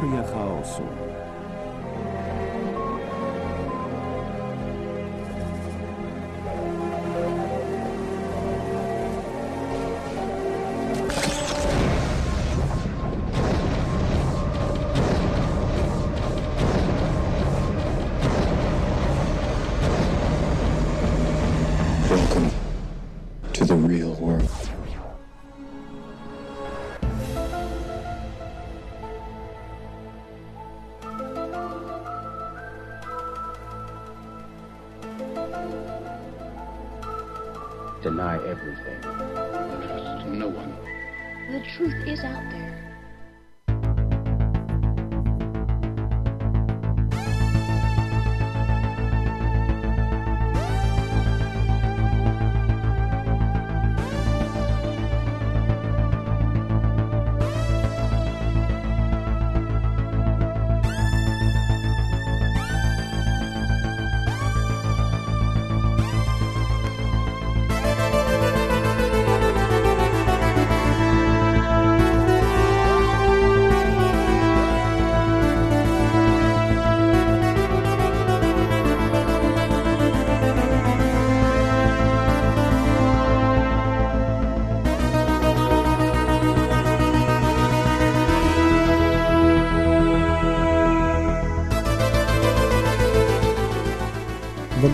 Teoria chaosu.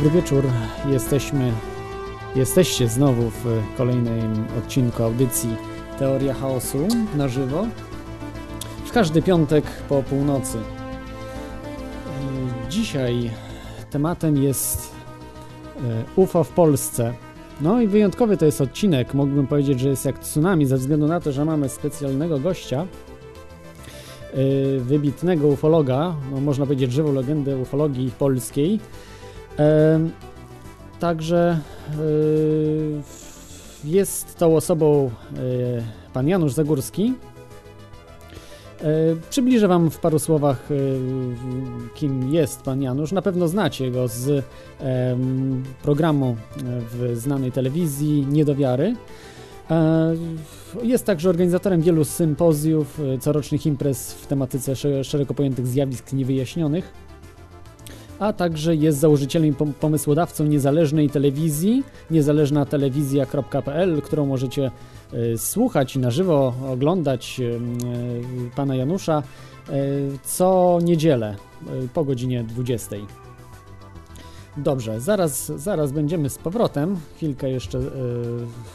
Dobry wieczór. Jesteśmy, jesteście znowu w kolejnym odcinku audycji Teoria Chaosu na żywo. W każdy piątek po północy. Dzisiaj tematem jest yy, UFO w Polsce. No i wyjątkowy to jest odcinek. Mógłbym powiedzieć, że jest jak tsunami, ze względu na to, że mamy specjalnego gościa, yy, wybitnego ufologa, no można powiedzieć żywą legendę ufologii polskiej. Także y, jest tą osobą y, pan Janusz Zagórski. Y, Przybliżę Wam w paru słowach, y, kim jest pan Janusz. Na pewno znacie go z programu w znanej telewizji Niedowiary. E, Jest także organizatorem wielu sympozjów, corocznych imprez w tematyce sze- szeroko pojętych zjawisk niewyjaśnionych a także jest założycielem i pom- pomysłodawcą niezależnej telewizji, niezależnatelewizja.pl, którą możecie y, słuchać i na żywo oglądać y, y, pana Janusza co niedzielę po godzinie 20. Dobrze, zaraz, zaraz będziemy z powrotem. Chwilkę jeszcze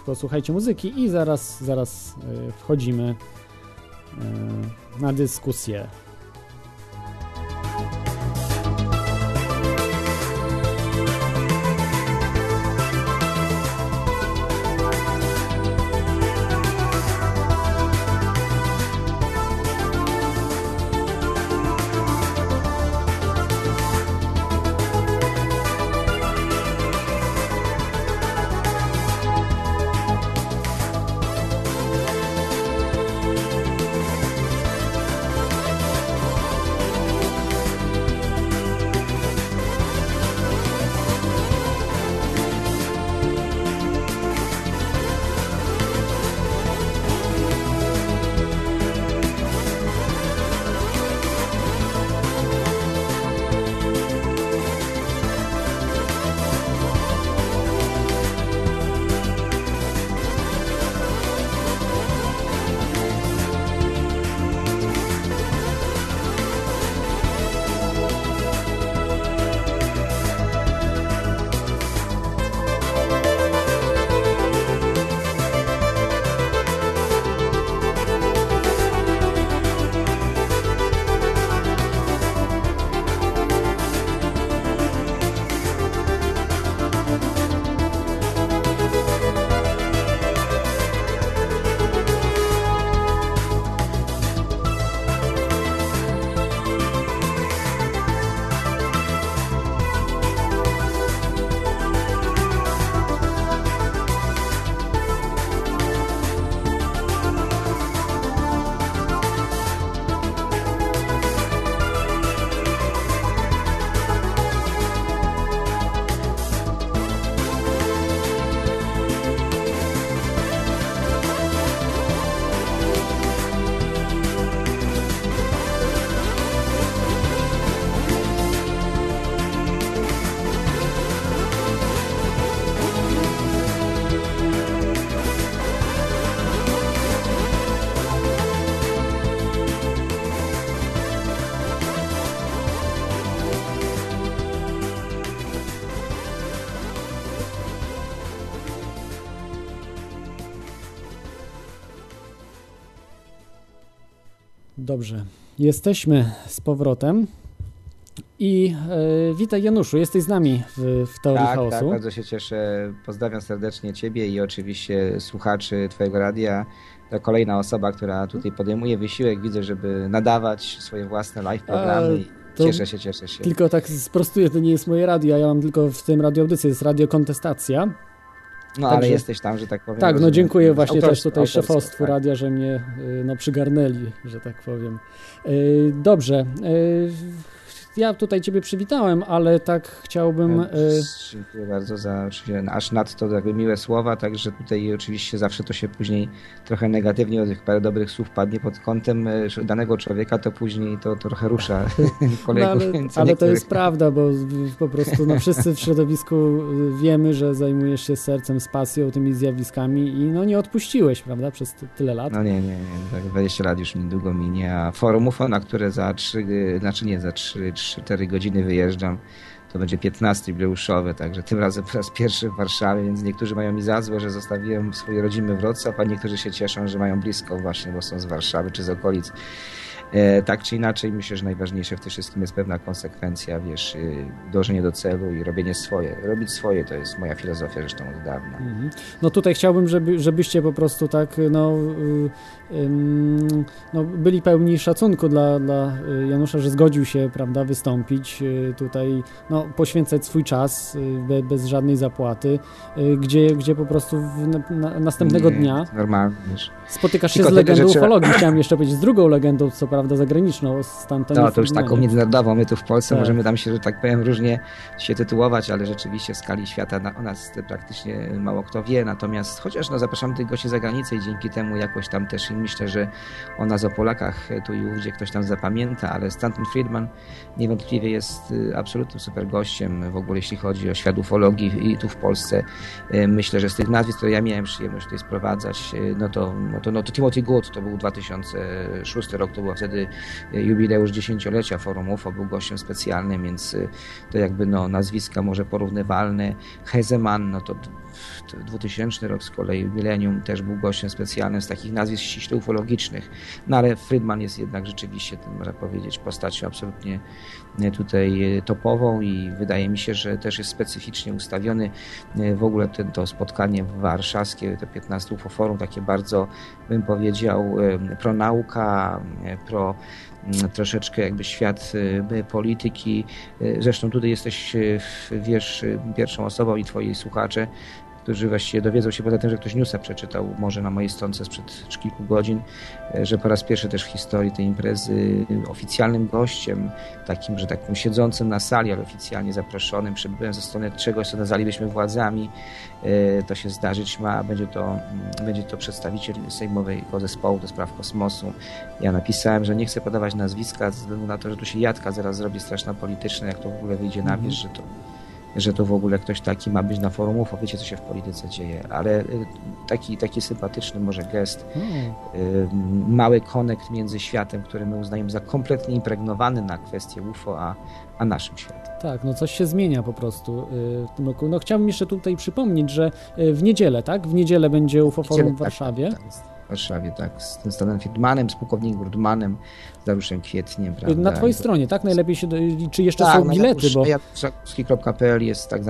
posłuchajcie muzyki i zaraz, zaraz wchodzimy na dyskusję. Dobrze. Jesteśmy z powrotem. I e, witaj Januszu, jesteś z nami w, w Teorii tak, Chaosu. Tak, bardzo się cieszę. Pozdrawiam serdecznie Ciebie i oczywiście słuchaczy Twojego radia. To kolejna osoba, która tutaj podejmuje wysiłek, widzę, żeby nadawać swoje własne live programy. To cieszę się, cieszę się. Tylko tak sprostuję, to nie jest moje radio, ja mam tylko w tym radio audycję, jest radio Kontestacja. No Także- ale jesteś tam, że tak powiem. Tak, no rozumiem. dziękuję właśnie też tutaj autorstwo, szefostwu tak. radia, że mnie y, no, przygarnęli, że tak powiem. Y, Dobrze. Y, Ja tutaj Ciebie przywitałem, ale tak chciałbym. y, Dziękuję bardzo za oczywiście aż nadto jakby miłe słowa, także tutaj oczywiście zawsze to się później trochę negatywnie od tych parę dobrych słów padnie pod kątem e, danego człowieka, to później to trochę rusza kolegów. No, ale, ale to jest prawda, bo po prostu no, wszyscy w środowisku y, wiemy, że zajmujesz się sercem, z pasją tymi zjawiskami i no nie odpuściłeś, prawda, przez ty- tyle lat. No nie, nie, nie, tak 20 lat już niedługo minie, a forum UFO, na które za 3, znaczy nie, za 3-4 godziny wyjeżdżam, to będzie 15 jubileuszowe, także tym razem po raz pierwszy w Warszawie, więc niektórzy mają mi za złe, że zostawiłem swój rodzimy Wrocław, a niektórzy się cieszą, że mają blisko właśnie, bo są z Warszawy czy z okolic. E, tak czy inaczej, myślę, że najważniejsze w tym wszystkim jest pewna konsekwencja, wiesz, y, dążenie do celu i robienie swoje. Robić swoje to jest moja filozofia zresztą od dawna. Mhm. No tutaj chciałbym, żeby, żebyście po prostu tak no, y, no, byli pełni szacunku dla, dla y, Janusza, że zgodził się, prawda, wystąpić y, tutaj, no, poświęcać swój czas y, be, bez żadnej zapłaty, gdzie, gdzie po prostu w, na, na, następnego Nie, dnia spotykasz się Tylko z tyle, legendą trzeba- ufologii. Chciałem jeszcze powiedzieć z drugą legendą, co prawda zagraniczną, z tamtego No, to już taką międzynarodową. My tu w Polsce Tak. możemy tam się, że tak powiem, różnie się tytułować, ale rzeczywiście w skali świata na, o nas praktycznie mało kto wie. Natomiast chociaż no, zapraszamy tych gości za granicę i dzięki temu jakoś tam też i myślę, że o nas, o Polakach tu i ówdzie ktoś tam zapamięta, ale Stanton Friedman niewątpliwie jest y, absolutnym super gościem w ogóle, jeśli chodzi o świat ufologii i tu w Polsce. Y, Myślę, że z tych nazwisk, które ja miałem przyjemność tutaj sprowadzać, no to, no to, no to Timothy Good to był 2006 rok, to był wtedy jubileusz dziesięciolecia Forum UFO, był gościem specjalnym, więc to jakby no, nazwiska może porównywalne. Hezeman, no to d- to 2000 rok z kolei, Millennium też był gościem specjalnym z takich nazwisk ufologicznych. No ale Friedman jest jednak rzeczywiście, można powiedzieć, postacią absolutnie y, tutaj y, topową i wydaje mi się, że też jest specyficznie ustawiony y, w ogóle ten, to spotkanie warszawskie, te 15 UFO Forum, takie bardzo, bym powiedział, pronauka, y, pro troszeczkę jakby świat polityki. Zresztą tutaj jesteś, wiesz, pierwszą osobą i twoi słuchacze, którzy właściwie dowiedzą się poza tym, że ktoś newsa przeczytał może na mojej stronce sprzed kilku godzin, y, że po raz pierwszy też w historii tej imprezy oficjalnym gościem, takim, że tak powiem, siedzącym na sali, ale oficjalnie zaproszonym, przybyłem ze strony czegoś, co nazwalibyśmy władzami, y, to się zdarzyć ma, będzie to, mm, będzie to przedstawiciel Sejmowego Zespołu do Spraw Kosmosu, ja napisałem, że nie chcę podawać nazwiska ze względu na to, że tu się jadka zaraz zrobi straszna polityczna, jak to w ogóle wyjdzie na wierzch, że to, że to w ogóle ktoś taki ma być na forum UFO. Wiecie, co się w polityce dzieje, ale y, taki, taki sympatyczny może gest, y, mały konekt między światem, który my uznajemy za kompletnie impregnowany na kwestię UFO, a, a naszym światem. Tak, no coś się zmienia po prostu y, w tym roku. No chciałbym jeszcze tutaj przypomnieć, że y, w niedzielę, tak? W niedzielę będzie UFO Forum w Tak, Warszawie. Tak, tak, Warszawie, tak, z tym Stanem Friedmanem, z pułkownikiem Grudmanem, z Dariuszem Kwietniem, prawda? Na twojej stronie, tak? Najlepiej się. Do... Czy jeszcze Tak, są bilety, bo. Januszakowski.pl jest tak,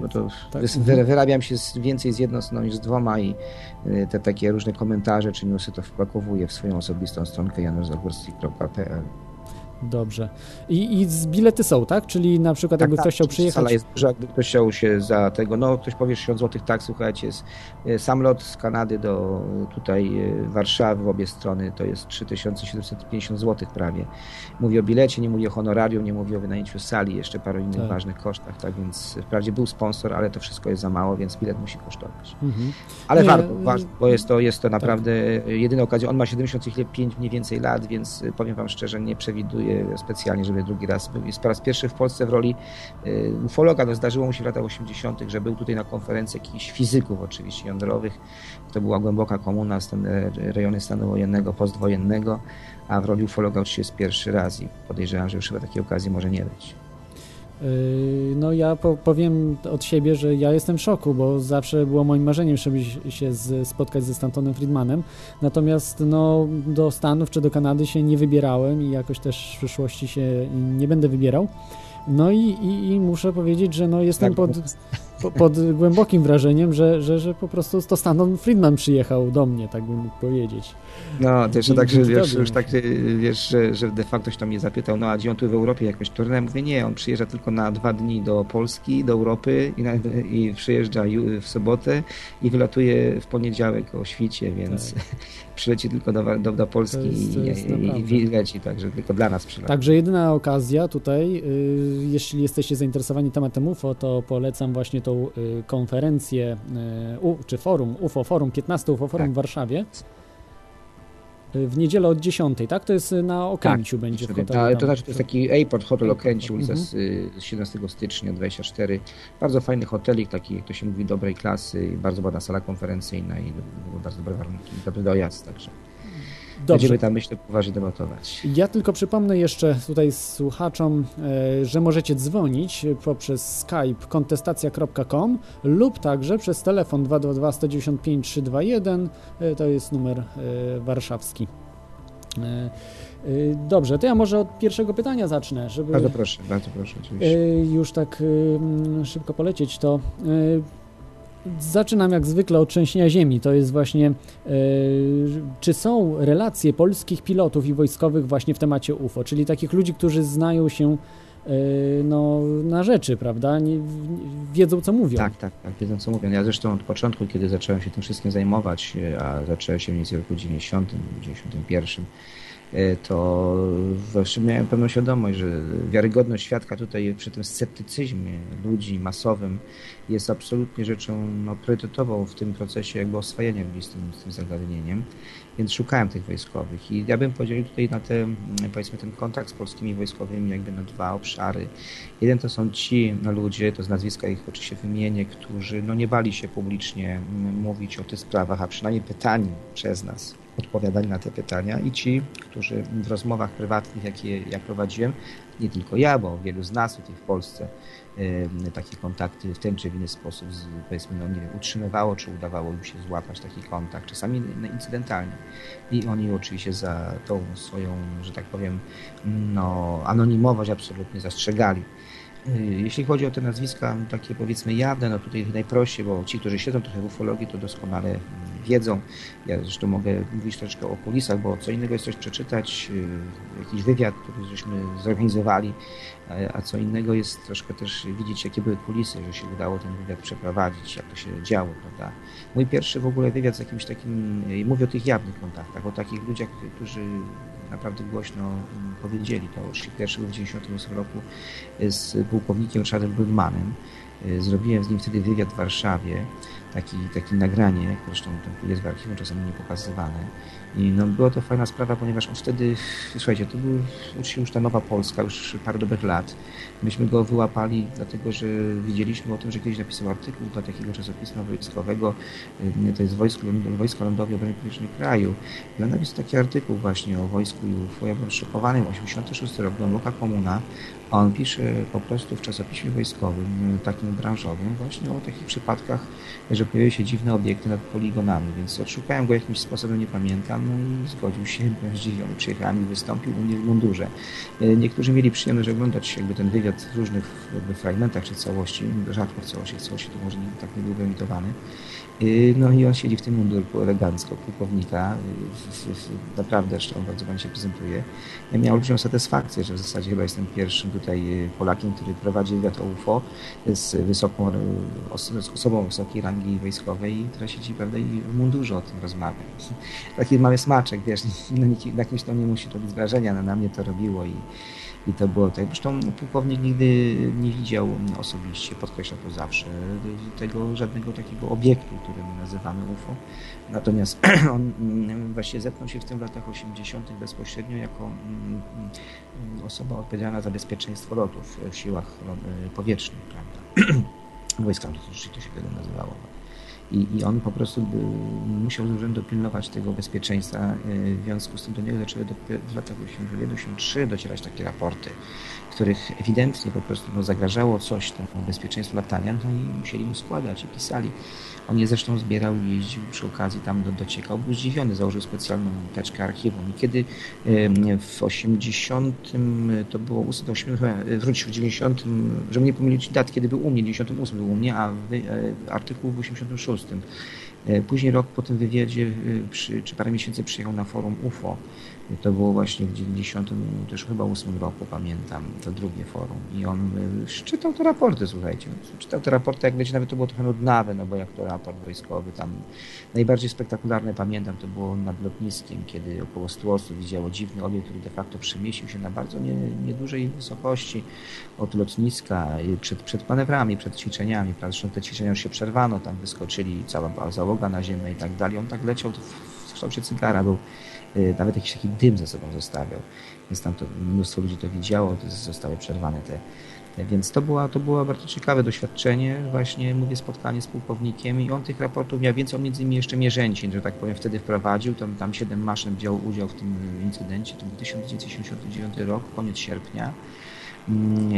bo to Tak, wyrabiam się z, więcej z jedną stroną niż z dwoma i y, te takie różne komentarze czy newsy to wpakowuję w swoją osobistą stronkę januszzagórski.pl Dobrze. I, I z bilety są, tak? Czyli na przykład jakby ktoś chciał przyjechać. Sala jest duża, gdy ktoś chciał się za tego, no ktoś powie 60 zł, tak, słuchajcie, jest y, sam lot z Kanady do tutaj y, Warszawy w obie strony, to jest 3750 zł prawie. Mówię o bilecie, nie mówię o honorarium, nie mówię o wynajęciu sali, jeszcze paru innych Tak. ważnych kosztach, tak więc wprawdzie był sponsor, ale to wszystko jest za mało, więc bilet musi kosztować. Mhm. Ale Nie, warto, warto, bo jest to, jest to naprawdę jedyna okazja. On ma 75 mniej więcej lat, więc powiem Wam szczerze, nie przewiduję specjalnie, żeby drugi raz był. Jest po raz pierwszy w Polsce w roli y, ufologa. No, zdarzyło mu się w latach 80., że był tutaj na konferencji jakichś fizyków oczywiście jądrowych. To była głęboka komuna, stan, e, rejony stanu wojennego, postwojennego, a w roli ufologa oczywiście jest pierwszy raz i podejrzewam, że już chyba takiej okazji może nie być. Yy, No ja po, powiem od siebie, że ja jestem w szoku, bo zawsze było moim marzeniem, żeby się z, spotkać ze Stantonem Friedmanem. Natomiast no, do Stanów czy do Kanady się nie wybierałem i jakoś też w przyszłości się nie będę wybierał. No i, i, i muszę powiedzieć, że no jestem Tak, pod, po- pod głębokim wrażeniem, że, że, że po prostu to Stanton Friedman przyjechał do mnie, tak bym mógł powiedzieć. No, też tak, że wiesz, już tak, y, wiesz, że, że de facto się tam mnie zapytał, no a gdzie on tu w Europie jakoś turnę? Mówię, nie, on przyjeżdża tylko na dwa dni do Polski, do Europy i, na, i przyjeżdża w sobotę i wylatuje w poniedziałek o świcie, więc przyleci tylko do, do, do Polski jest- to jest i, i, i leci, także tylko dla nas przyleci. Także jedyna okazja tutaj, y, jeśli jesteście zainteresowani tematem UFO, to polecam właśnie tą y, konferencję, y, u, czy forum, UFO Forum, 15 UFO Forum Tak. w Warszawie. W niedzielę od 10, tak? To jest y, na Okęciu będzie w hotelu. Ale to znaczy to jest taki Airport Hotel Okręci, ulica mhm. z, y, z 17 stycznia 24. Bardzo fajny hotelik, taki jak to się mówi, dobrej klasy, bardzo ładna sala konferencyjna i bardzo dobre warunki, dobry dojazd, także Dobrze. będziemy tam myślę poważnie debatować. Ja tylko przypomnę jeszcze tutaj słuchaczom, e, że możecie dzwonić poprzez skype kontestacja.com lub także przez telefon 222 195 321, e, to jest numer e, warszawski. E, Dobrze, to ja może od pierwszego pytania zacznę, żeby Bardzo proszę, bardzo proszę, oczywiście. już tak mm, szybko polecieć, to zaczynam jak zwykle od trzęsienia ziemi. To jest właśnie, e, czy są relacje polskich pilotów i wojskowych właśnie w temacie UFO, czyli takich ludzi, którzy znają się e, no, na rzeczy, prawda? Nie, wiedzą, co mówią. Tak, tak, tak, wiedzą co mówią. Ja zresztą od początku, kiedy zacząłem się tym wszystkim zajmować, e, a zacząłem się mniej więcej w roku 90, 91, e, to właśnie miałem pełną świadomość, że wiarygodność świadka tutaj przy tym sceptycyzmie ludzi masowym jest absolutnie rzeczą no, priorytetową w tym procesie jakby oswajania ludzi z tym, z tym zagadnieniem. Więc szukałem tych wojskowych i ja bym podzielił tutaj na te, powiedzmy, ten kontakt z polskimi wojskowymi jakby na dwa obszary. Jeden to są ci no, ludzie, to z nazwiska ich oczywiście wymienię, którzy no, nie bali się publicznie mówić o tych sprawach, a przynajmniej pytani przez nas odpowiadali na te pytania i ci, którzy w rozmowach prywatnych, jakie ja prowadziłem, nie tylko ja, bo wielu z nas tutaj w Polsce y, takie kontakty w ten czy w inny sposób, z, powiedzmy, no nie wiem, utrzymywało, czy udawało im się złapać taki kontakt, czasami incydentalnie. I oni oczywiście za tą swoją, że tak powiem, no, anonimowość absolutnie zastrzegali. Y, Jeśli chodzi o te nazwiska takie powiedzmy jawne, no tutaj najprościej, bo ci, którzy siedzą trochę w ufologii, to doskonale mm, wiedzą. Ja zresztą mogę mówić troszkę o kulisach, bo co innego jest coś przeczytać, y, jakiś wywiad, który żeśmy zorganizowali, a- a co innego jest troszkę też widzieć, jakie były kulisy, że się udało ten wywiad przeprowadzić, jak to się działo, prawda. Mój pierwszy w ogóle wywiad z jakimś takim, y, mówię o tych jawnych kontaktach, o takich ludziach, którzy naprawdę głośno mm, powiedzieli to był w 1998 roku z pułkownikiem Richardem Brudmanem. Y, Zrobiłem z nim wtedy wywiad w Warszawie, taki, taki nagranie, zresztą to jest w archiwum czasami nie pokazywane. I no, była to fajna sprawa, ponieważ on wtedy, słuchajcie, to był już ta nowa Polska, już parę dobrych lat. Myśmy go wyłapali, dlatego że wiedzieliśmy o tym, że kiedyś napisał artykuł dla takiego czasopisma wojskowego, y, to jest Wojsko, Wojsko Lądowe Obrony Powietrznej Kraju. Dla napisał taki artykuł właśnie o wojsku i UFO. Ja byłem szokowany, 86 rok, głęboka komuna, on pisze po prostu w czasopiśmie wojskowym, y, takim branżowym, właśnie o takich przypadkach, że pojawiły się dziwne obiekty nad poligonami, więc odszukałem go jakimś sposobem, nie pamiętam, no i zgodził się, byłem zdziwiony, przyjechałem i wystąpił u mnie w mundurze. Y, Niektórzy mieli przyjemność oglądać jakby ten wywiad w różnych jakby fragmentach czy całości, rzadko w całości, w całości to może nie, tak nie był wyemitowany. Y, No i on siedzi w tym mundurku elegancko, pułkownika, y, naprawdę zresztą bardzo ładnie się prezentuje. Ja miałem olbrzymią satysfakcję, że w zasadzie chyba jestem pierwszym tutaj y, Polakiem, który prowadzi wywiad o UFO z wysoką, z osobą wysokiej rangi wojskowej która siedzi prawda, i w mundurze o tym rozmawia. Taki mały smaczek, wiesz, no, nikt- na kimś to nie musi robić wrażenia, no, na mnie to robiło i, i to było tak. Zresztą pułkownik nigdy nie widział osobiście, podkreśla to zawsze, tego żadnego takiego obiektu, który my nazywamy UFO. Natomiast on mm, właśnie zetknął się w tym w latach 80. bezpośrednio jako mm, mm, osoba odpowiedzialna za bezpieczeństwo lotów w siłach lo- powietrznych, prawda? Lotniczych to się wtedy nazywało. I, I on po prostu musiał z urzędu pilnować tego bezpieczeństwa. y, W związku z tym do niego zaczęły dopiero w latach 1983 docierać takie raporty, których ewidentnie po prostu no, zagrażało coś temu bezpieczeństwu latania, no i musieli mu składać i pisali. On je zresztą zbierał i jeździł przy okazji tam do, dociekał. Był zdziwiony, założył specjalną teczkę archiwum. I kiedy w 80, to było 8, chyba, wróć w 90, żeby nie pomylić dat, kiedy był u mnie, 98 był u mnie, a e, artykuł w 86. E, Później rok po tym wywiadzie, e, przy, czy parę miesięcy przyjechał na forum UFO. To było właśnie w 90, też chyba 8 roku, pamiętam, to drugie forum. I on e, czytał te raporty, słuchajcie. Czytał te raporty, jak wiecie, nawet to było trochę nudnawe, no bo jak to raport wojskowy, tam najbardziej spektakularne pamiętam, to było nad lotniskiem, kiedy około 100 osób widziało dziwny obiekt, który de facto przemieścił się na bardzo nie, niedużej wysokości od lotniska, przed, przed manewrami, przed ćwiczeniami. Zresztą te ćwiczenia już się przerwano, tam wyskoczyli cała była załoga na ziemię i tak dalej. On tak leciał to w, kształcie cygara, był y, nawet jakiś taki dym ze sobą zostawiał. Więc tam to mnóstwo ludzi to widziało, to zostały przerwane te, więc to, była, to było bardzo ciekawe doświadczenie, właśnie mówię, spotkanie z pułkownikiem i on tych raportów miał więcej, on między innymi jeszcze Mierzęcin, że tak powiem, wtedy wprowadził, tam, tam siedem maszyn wziął udział w tym incydencie, to był 1979 rok, koniec sierpnia. Mm,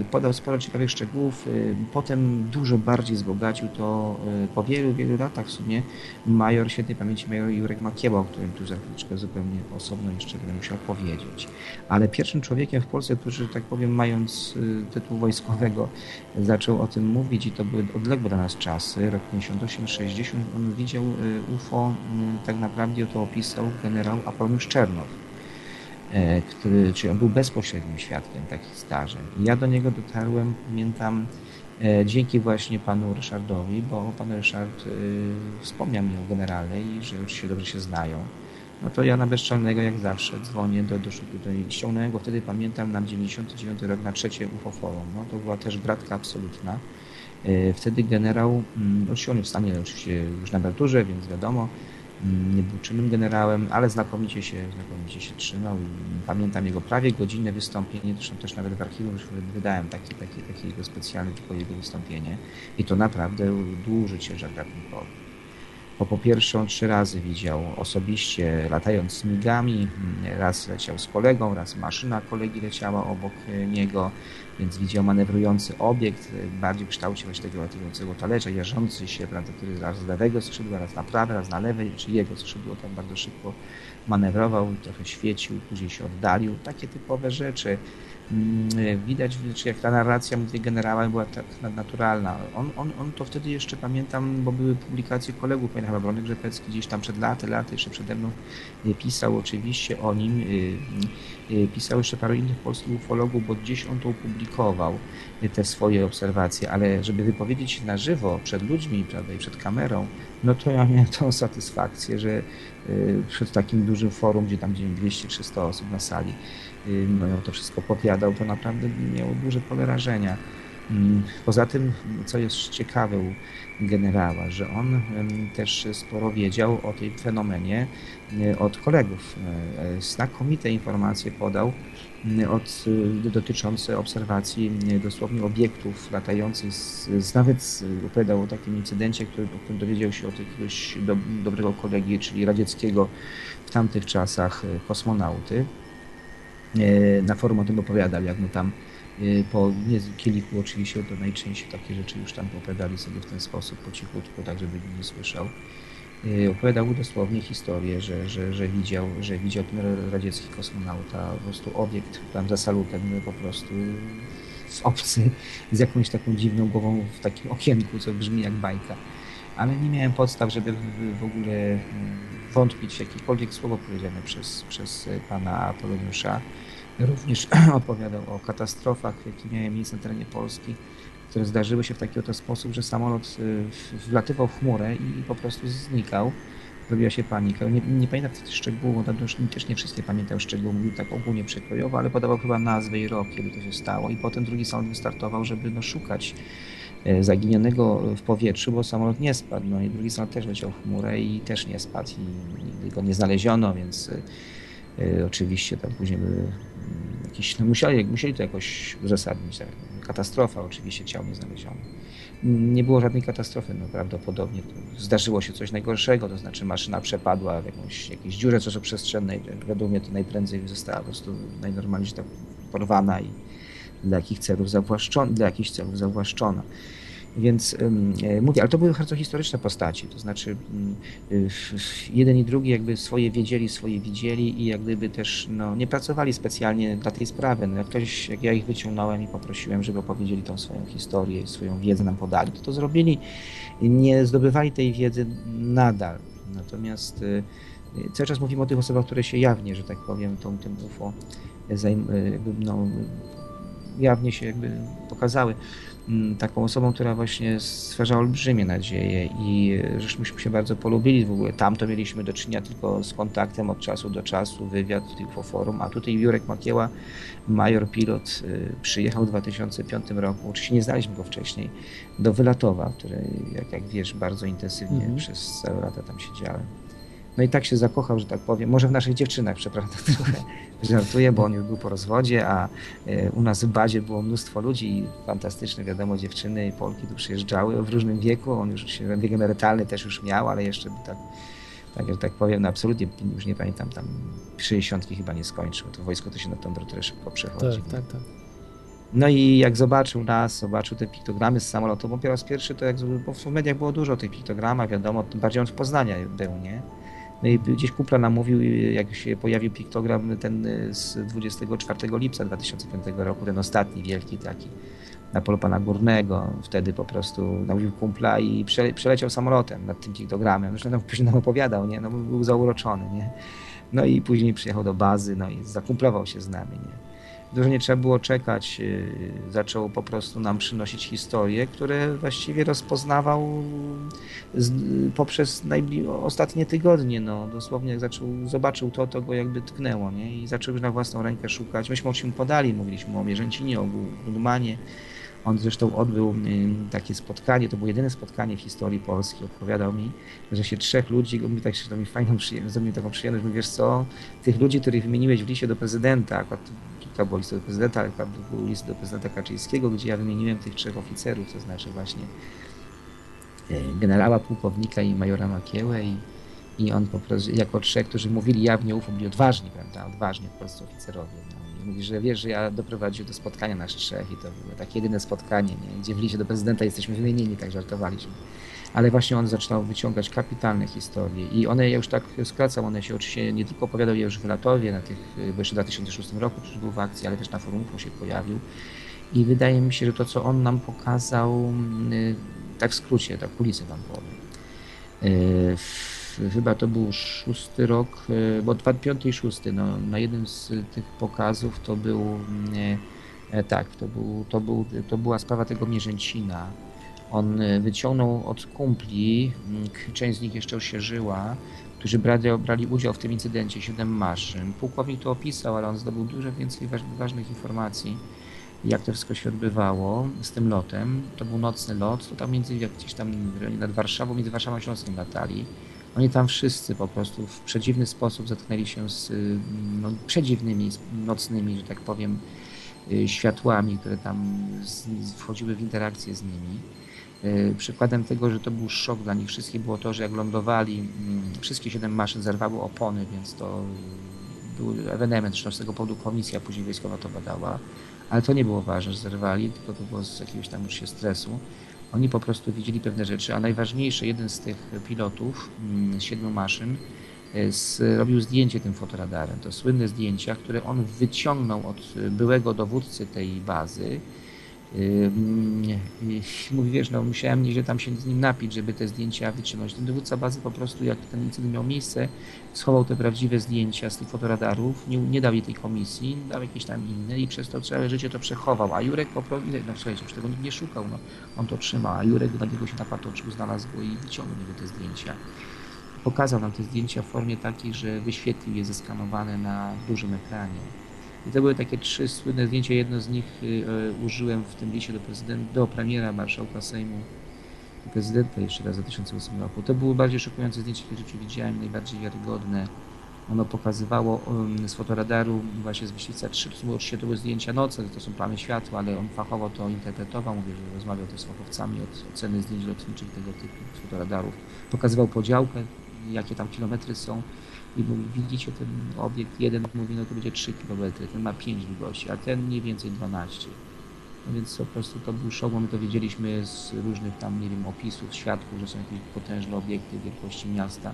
e, Podał sporo ciekawych szczegółów. e, Potem dużo bardziej wzbogacił to e, po wielu, wielu latach w sumie major świętej pamięci major Jurek Makieła, o którym tu za chwileczkę zupełnie osobno jeszcze będę musiał powiedzieć. Ale pierwszym człowiekiem w Polsce, który, że tak powiem, mając tytuł wojskowego, zaczął o tym mówić i to były odległe dla nas czasy, rok 58-60, on widział UFO, tak naprawdę to opisał generał Apoloniusz Czernow który, czyli on był bezpośrednim świadkiem takich zdarzeń. Ja do niego dotarłem, pamiętam, e, dzięki właśnie panu Ryszardowi, bo pan Ryszard e, wspomniał mi o generale i że oczywiście dobrze się znają. No to ja na bezczelnego jak zawsze dzwonię do, do, do ściągnąłem go wtedy pamiętam na 99 rok na trzecie UFO Forum. No to była też bratka absolutna. E, Wtedy generał, oczywiście on jest w stanie oczywiście już na emeryturze, więc wiadomo, nie był czynnym generałem, ale znakomicie się, znakomicie się trzymał i pamiętam jego prawie godzinne wystąpienie, zresztą też nawet w archiwum już wydałem taki, taki, taki jego specjalny tylko jego wystąpienie i to naprawdę duży ciężar ratunkowy. Bo po pierwsze on trzy razy widział osobiście latając migami, raz leciał z kolegą, raz maszyna kolegi leciała obok niego, więc widział manewrujący obiekt, e, bardziej w kształcie właśnie tego latającego talerza, jarzący się, prawda, który raz z lewego skrzydła, raz na prawe, raz na lewej, czy jego skrzydło tam bardzo szybko manewrował, trochę świecił, później się oddalił. Takie typowe rzeczy. Mm, Widać, czy jak ta narracja mówię, generała była tak naturalna. On, on, on to wtedy jeszcze pamiętam, bo były publikacje kolegów, pamiętam chyba Brony Grzepecki gdzieś tam przed laty, laty jeszcze przede mną y, pisał oczywiście o nim. Y, Pisał jeszcze paru innych polskich ufologów, bo gdzieś on to opublikował, y, te swoje obserwacje, ale żeby wypowiedzieć się na żywo przed ludźmi, prawda, i przed kamerą, no to ja miałem tą satysfakcję, że y, przed takim dużym forum, gdzie tam gdzie 200-300 osób na sali, no to wszystko powiadał, to naprawdę miało duże pole rażenia. Mm, Poza tym, co jest ciekawe u generała, że on też sporo wiedział o tej fenomenie e, od kolegów. E, e, Znakomite informacje podał od, dotyczące obserwacji dosłownie obiektów latających, z, z, nawet opowiadał o takim incydencie, który, o którym dowiedział się od jakiegoś do, dobrego kolegi, czyli radzieckiego w tamtych czasach kosmonauty. Na forum o tym opowiadał, jak mu tam po nie kielichu oczywiście, to najczęściej takie rzeczy już tam opowiadali sobie w ten sposób po cichutku, tak żeby nie słyszał. E, Opowiadał dosłownie historię, że, że, że, widział, że widział ten radziecki kosmonauta, po prostu obiekt tam za salutem po prostu obcy z jakąś taką dziwną głową w takim okienku, co brzmi jak bajka. Ale nie miałem podstaw, żeby w, w ogóle mm, wątpić w jakiekolwiek słowo powiedziane przez, przez pana Apoloniusza. Również opowiadał o katastrofach, jakie miały miejsce na terenie Polski, które zdarzyły się w taki oto sposób, że samolot y, wlatywał w chmurę i po prostu znikał. Robiła się panika. Nie, nie pamiętam szczegółów, to już też nie wszystkie pamiętam szczegóły, mówił tak ogólnie przekrojowo, ale podawał chyba nazwę i rok, kiedy to się stało. I potem drugi samolot wystartował, żeby no, szukać e, zaginionego w powietrzu, bo samolot nie spadł. No i drugi samolot też leciał w chmurę i też nie spadł i nigdy go nie znaleziono, więc e, e, oczywiście tam później były jakieś, no musieli, musieli to jakoś uzasadnić. Tak. katastrofa, oczywiście ciał nie znaleziono. Nie było żadnej katastrofy, no prawdopodobnie zdarzyło się coś najgorszego, to znaczy maszyna przepadła w jakąś, jakieś dziurze czasoprzestrzennej, według mnie to najprędzej została po prostu najnormalniej tak porwana i dla jakich celów zawłaszczona, dla jakichś celów zawłaszczona. Więc e, mówię, ale to były bardzo historyczne postaci, to znaczy y, jeden i drugi jakby swoje wiedzieli, swoje widzieli i jak gdyby też no, nie pracowali specjalnie dla tej sprawy. No, jak ktoś, jak ja ich wyciągnąłem i poprosiłem, żeby opowiedzieli tą swoją historię, swoją wiedzę nam podali, to to zrobili. Nie zdobywali tej wiedzy nadal. Natomiast y, cały czas mówimy o tych osobach, które się jawnie, że tak powiem, tą, tym UFO zajm, no, jawnie się jakby pokazały. Mm, taką osobą, która właśnie stwarza olbrzymie nadzieje i żeśmy się bardzo polubili w ogóle. Tam to mieliśmy do czynienia tylko z kontaktem od czasu do czasu, wywiad w forum, a tutaj Jurek Makieła, major pilot, y, przyjechał w 2005 roku, oczywiście nie znaliśmy go wcześniej, do Wylatowa, który jak, jak wiesz bardzo intensywnie mhm. przez całe lata tam siedziałem. No i tak się zakochał, że tak powiem, może w naszych dziewczynach, przepraszam, trochę żartuję, bo on już był po rozwodzie, a e, u nas w bazie było mnóstwo ludzi fantastyczne, wiadomo, dziewczyny i Polki tu przyjeżdżały w różnym wieku, on już się, wiek emerytalny też już miał, ale jeszcze tak, tak, że tak powiem, no absolutnie, już nie pamiętam, tam 60 chyba nie skończył, to wojsko to się na temperaturę szybko przechodzi. Tak, tak, tak. No i jak zobaczył nas, zobaczył te piktogramy z samolotu, bo po raz pierwszy to jak, bo w mediach było dużo tych piktogramach, wiadomo, tym bardziej on w Poznania był, nie? No gdzieś kupla nam mówił, jak się pojawił piktogram ten y, z 24 lipca 2005 roku, ten ostatni wielki taki na polu pana Górnego. Wtedy po prostu namówił kumpla i przeleciał samolotem nad tym piktogramem. Zresztą później nam opowiadał, nie? No, był zauroczony. Nie? No i później przyjechał do bazy no i zakumplował się z nami. Nie? Dużo nie trzeba było czekać. Y, zaczął po prostu nam przynosić historie, które właściwie rozpoznawał z, poprzez ostatnie tygodnie. No, dosłownie jak zaczął, zobaczył to, to go jakby tknęło. Nie? I zaczął już na własną rękę szukać. Myśmy o czym podali, mówiliśmy o Mierzęcinie, o Gudmanie. On zresztą odbył y, takie spotkanie, to było jedyne spotkanie w historii Polski. Opowiadał mi, że się trzech ludzi, mi tak się to mi fajną przyjemność, zrobił taką przyjemność, mówi, wiesz co, tych ludzi, których wymieniłeś w liście do prezydenta, akurat to był list do prezydenta, ale był list do prezydenta Kaczyńskiego, gdzie ja wymieniłem tych trzech oficerów, to znaczy właśnie e, generała, pułkownika i majora Makiełę i, i on po prostu, jako trzech, którzy mówili jawnie UFO, byli odważni, prawda, odważni po prostu oficerowie. No. I mówi, że wiesz, że ja doprowadziłem do spotkania nas trzech i to było takie jedyne spotkanie, nie? gdzie w liście do prezydenta jesteśmy wymienieni, tak żartowaliśmy ale właśnie on zaczynał wyciągać kapitalne historie i one ja już tak skracam, one się oczywiście nie tylko opowiadał już w Latowie, na tych, bo jeszcze w 2006 roku przecież był w akcji, ale też na forum się pojawił i wydaje mi się, że to co on nam pokazał, y, tak w skrócie, tak kulisy wam powiem. Y, chyba to był szósty rok, y, bo dwa, piąty i szósty, no, na jednym z tych pokazów to był, e, tak, to, był, to, był, to była sprawa tego Mierzęcina, on e, wyciągnął od kumpli, część z nich jeszcze się żyła, którzy brali, brali udział w tym incydencie, siedem maszyn. Pułkownik to opisał, ale on zdobył dużo więcej ważnych informacji, jak to wszystko się odbywało z tym lotem. To był nocny lot, to tam między gdzieś tam nad Warszawą, między Warszawą a Śląskiem latali. Oni tam wszyscy po prostu w przedziwny sposób zetknęli się z no, przedziwnymi, nocnymi, że tak powiem, y, światłami, które tam wchodziły w interakcję z nimi. E, przykładem tego, że to był szok dla nich wszystkich było to, że jak lądowali, mm, wszystkie siedem maszyn zerwały opony, więc to był ewenement, zresztą z tego powodu komisja później wojskowa to badała, ale to nie było ważne, że zerwali, tylko to było z jakiegoś tam już się stresu. Oni po prostu widzieli pewne rzeczy, a najważniejsze, jeden z tych pilotów mm, z siedmiu maszyn e, robił zdjęcie tym fotoradarem. To słynne zdjęcia, które on wyciągnął od byłego dowódcy tej bazy, Mówi, wiesz, no musiałem nieźle tam się z nim napić, żeby te zdjęcia wyciągnąć. Ten dowódca bazy po prostu, jak ten incydent miał miejsce, schował te prawdziwe zdjęcia z tych fotoradarów, nie, nie dał jej tej komisji, dał jakieś tam inne i przez to całe życie to przechował. A Jurek po prostu, no słuchajcie, już tego nikt nie szukał, no, on to trzymał, a Jurek na niego się napatoczył, znalazł go i wyciągnął niego te zdjęcia. Pokazał nam te zdjęcia w formie takiej, że wyświetlił je zeskanowane na dużym ekranie i to były takie trzy słynne zdjęcia. Jedno z nich y, y, użyłem w tym liście do prezydenta, do premiera marszałka Sejmu prezydenta jeszcze raz w 2008 roku. To były bardziej szokujące w życiu widziałem, najbardziej wiarygodne. Ono pokazywało um, z fotoradaru właśnie z Myśliwca 3, to było to były zdjęcia nocne, to są plamy światła, ale on fachowo to interpretował, mówię, że rozmawiał też z fachowcami od oceny zdjęć lotniczych tego typu z fotoradarów. Pokazywał podziałkę, jakie tam kilometry są i mówi, widzicie ten obiekt jeden mówi, no to będzie 3 km, ten ma 5 długości, a ten mniej więcej 12. No więc po prostu to był szok, bo my to wiedzieliśmy z różnych tam, nie wiem, opisów, świadków, że są jakieś potężne obiekty wielkości miasta,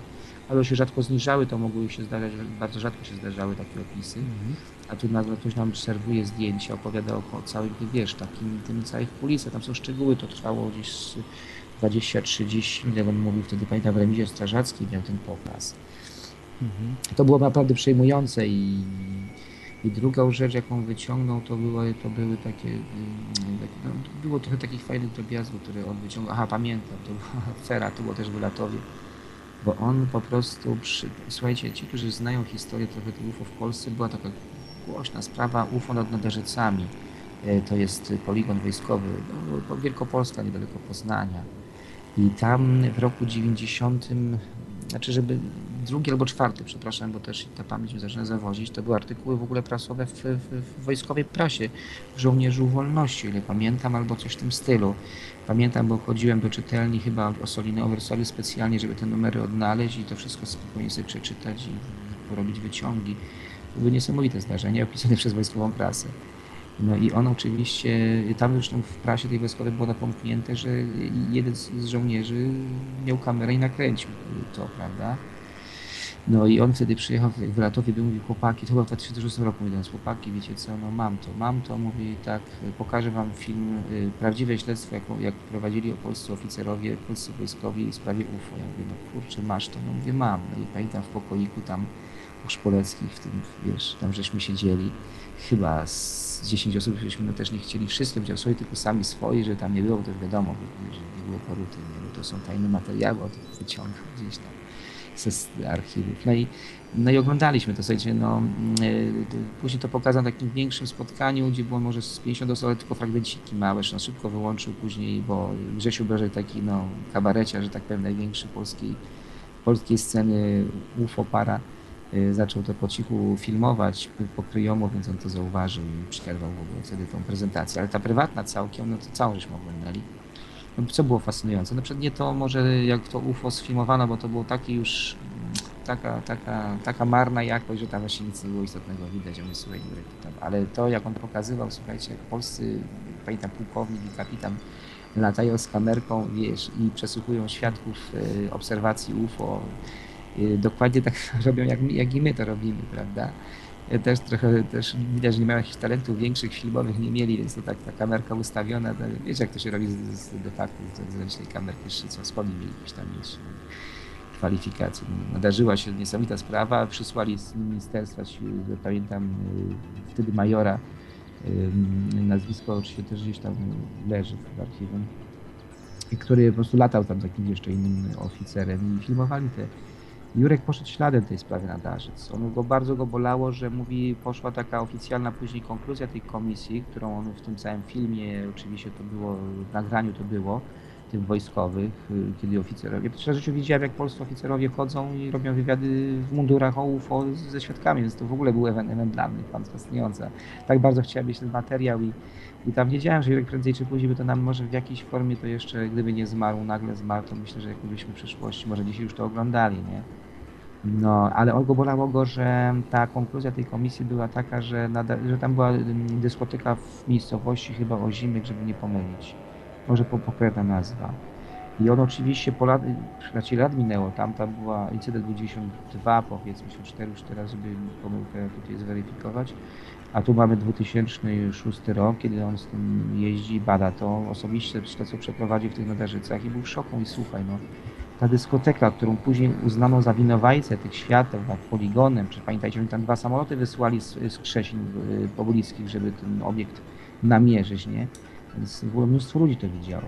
ale się rzadko zniżały, to mogły się zdarzać, bardzo rzadko się zdarzały takie opisy, a tu nagle ktoś nam serwuje zdjęcia, opowiada o, o całym, wiesz, takim, tym całych kulisach, tam są szczegóły, to trwało gdzieś z 20-30 minut, jak on mówił wtedy, pamiętam, w remizie strażackiej miał ten pokaz. To było naprawdę przejmujące i, i drugą rzecz, jaką wyciągnął, to, było, to były takie, mm, no, było trochę takich fajnych drobiazgów, które on wyciągał. Aha, pamiętam, to była afera, to było też w Latowie, bo on po prostu, przy, słuchajcie, ci, którzy znają historię trochę tych UFO w Polsce, była taka głośna sprawa UFO nad Naderzecami. E, To jest poligon wojskowy, no, Wielkopolska, niedaleko Poznania. I tam w roku 90, znaczy żeby drugi albo czwarty, przepraszam, bo też ta pamięć mnie zaczyna zawodzić, to były artykuły w ogóle prasowe w, w, w wojskowej prasie, w żołnierzu wolności, ile pamiętam, albo coś w tym stylu. Pamiętam, bo chodziłem do czytelni chyba Osoliny Oversoli specjalnie, żeby te numery odnaleźć i to wszystko spokojnie sobie przeczytać i porobić wyciągi. To były niesamowite zdarzenia opisane przez wojskową prasę. No i on oczywiście, tam zresztą w prasie tej wojskowej było napomknięte, że jeden z żołnierzy miał kamerę i nakręcił to, prawda? No i on wtedy przyjechał w Latowie, by mówił chłopaki, to chyba w 2006 roku mówiąc, chłopaki, wiecie co, no mam to, mam to, mówi tak, pokażę wam film, y, prawdziwe śledztwo, jak, jak prowadzili polscy oficerowie, polscy wojskowi w sprawie UFO. Ja mówię, no kurczę, masz to, no mówię, mam. No i pamiętam w pokoiku tam u Szpoleckich, w tym, wiesz, tam żeśmy siedzieli, chyba z 10 osób, żeśmy no też nie chcieli wszystkim, chciał sobie tylko sami swoi, że tam nie było, to wiadomo, że nie było poruty, nie, bo to są tajne materiały, od wyciągów gdzieś tam ze archiwów. No i, no i oglądaliśmy to, słuchajcie, no, yy, później to pokazał na takim większym spotkaniu, gdzie było może z 50 osób, ale tylko fragmenciki małe, on szybko wyłączył później, bo Grzesiu Brożek taki, no, kabarecia, że tak powiem, największy polskiej, polskiej sceny UFO para, zaczął to po cichu filmować pokryjomo, więc on to zauważył i przerwał w ogóle wtedy tą prezentację, ale ta prywatna całkiem, no to całą żeśmy oglądali. No, co było fascynujące? No nie to może jak to UFO sfilmowano, bo to było takie już taka, taka, taka marna jakość, że tam właśnie nic nie było istotnego widać, on jest tam. ale to jak on pokazywał, słuchajcie, jak polscy, pamiętam pułkownik i kapitan latają z kamerką, wiesz, i przesłuchują świadków y, obserwacji UFO, y, dokładnie tak robią jak, jak i my to robimy, prawda? Też trochę też widać, że nie mają jakichś talentów większych, filmowych nie mieli, więc to tak ta kamerka ustawiona, to, wiecie jak to się robi z, z, de facto z zewnętrznej kamerki, jeszcze co schody mieli gdzieś tam mieć kwalifikacje. Nadarzyła się niesamowita sprawa, przysłali z ministerstwa, pamiętam y, wtedy majora, y, nazwisko oczywiście też gdzieś tam leży w archiwum, który po prostu latał tam z jakimś jeszcze innym oficerem i filmowali te Jurek poszedł śladem tej sprawy na Darzyc. On go bardzo go bolało, że mówi, poszła taka oficjalna później konkluzja tej komisji, którą on w tym całym filmie, oczywiście to było, w nagraniu to było, tych wojskowych, y, kiedy oficerowie, w życiu widziałem, jak polscy oficerowie chodzą i robią wywiady w mundurach o UFO ze świadkami, więc to w ogóle był event dla mnie, pan fascynująca. Tak bardzo chciałem mieć ten materiał i, i tam wiedziałem, że Jurek prędzej czy później by to nam może w jakiejś formie to jeszcze, gdyby nie zmarł, nagle zmarł, to myślę, że jakbyśmy w przyszłości, może dzisiaj już to oglądali, nie? No, ale on go bolało go, że ta konkluzja tej komisji była taka, że, że tam była mm, dyskoteka w miejscowości chyba Ozimyk, żeby nie pomylić. Może po, pokrewna nazwa. I on oczywiście po lat, raczej lat minęło, tam, tam była incydent 92 powiedzmy, 4 już teraz, żeby pomyłkę tutaj zweryfikować. A tu mamy 2006 rok, kiedy on z tym jeździ, bada to osobiście, to co przeprowadził w tych nadarzycach i był w szoku i słuchaj, no ta dyskoteka, którą później uznano za winowajcę tych świateł nad poligonem, czy pamiętajcie, oni tam dwa samoloty wysłali z, z Krzesin y, pobliskich, żeby ten obiekt namierzyć, nie? Więc było mnóstwo ludzi to widziało.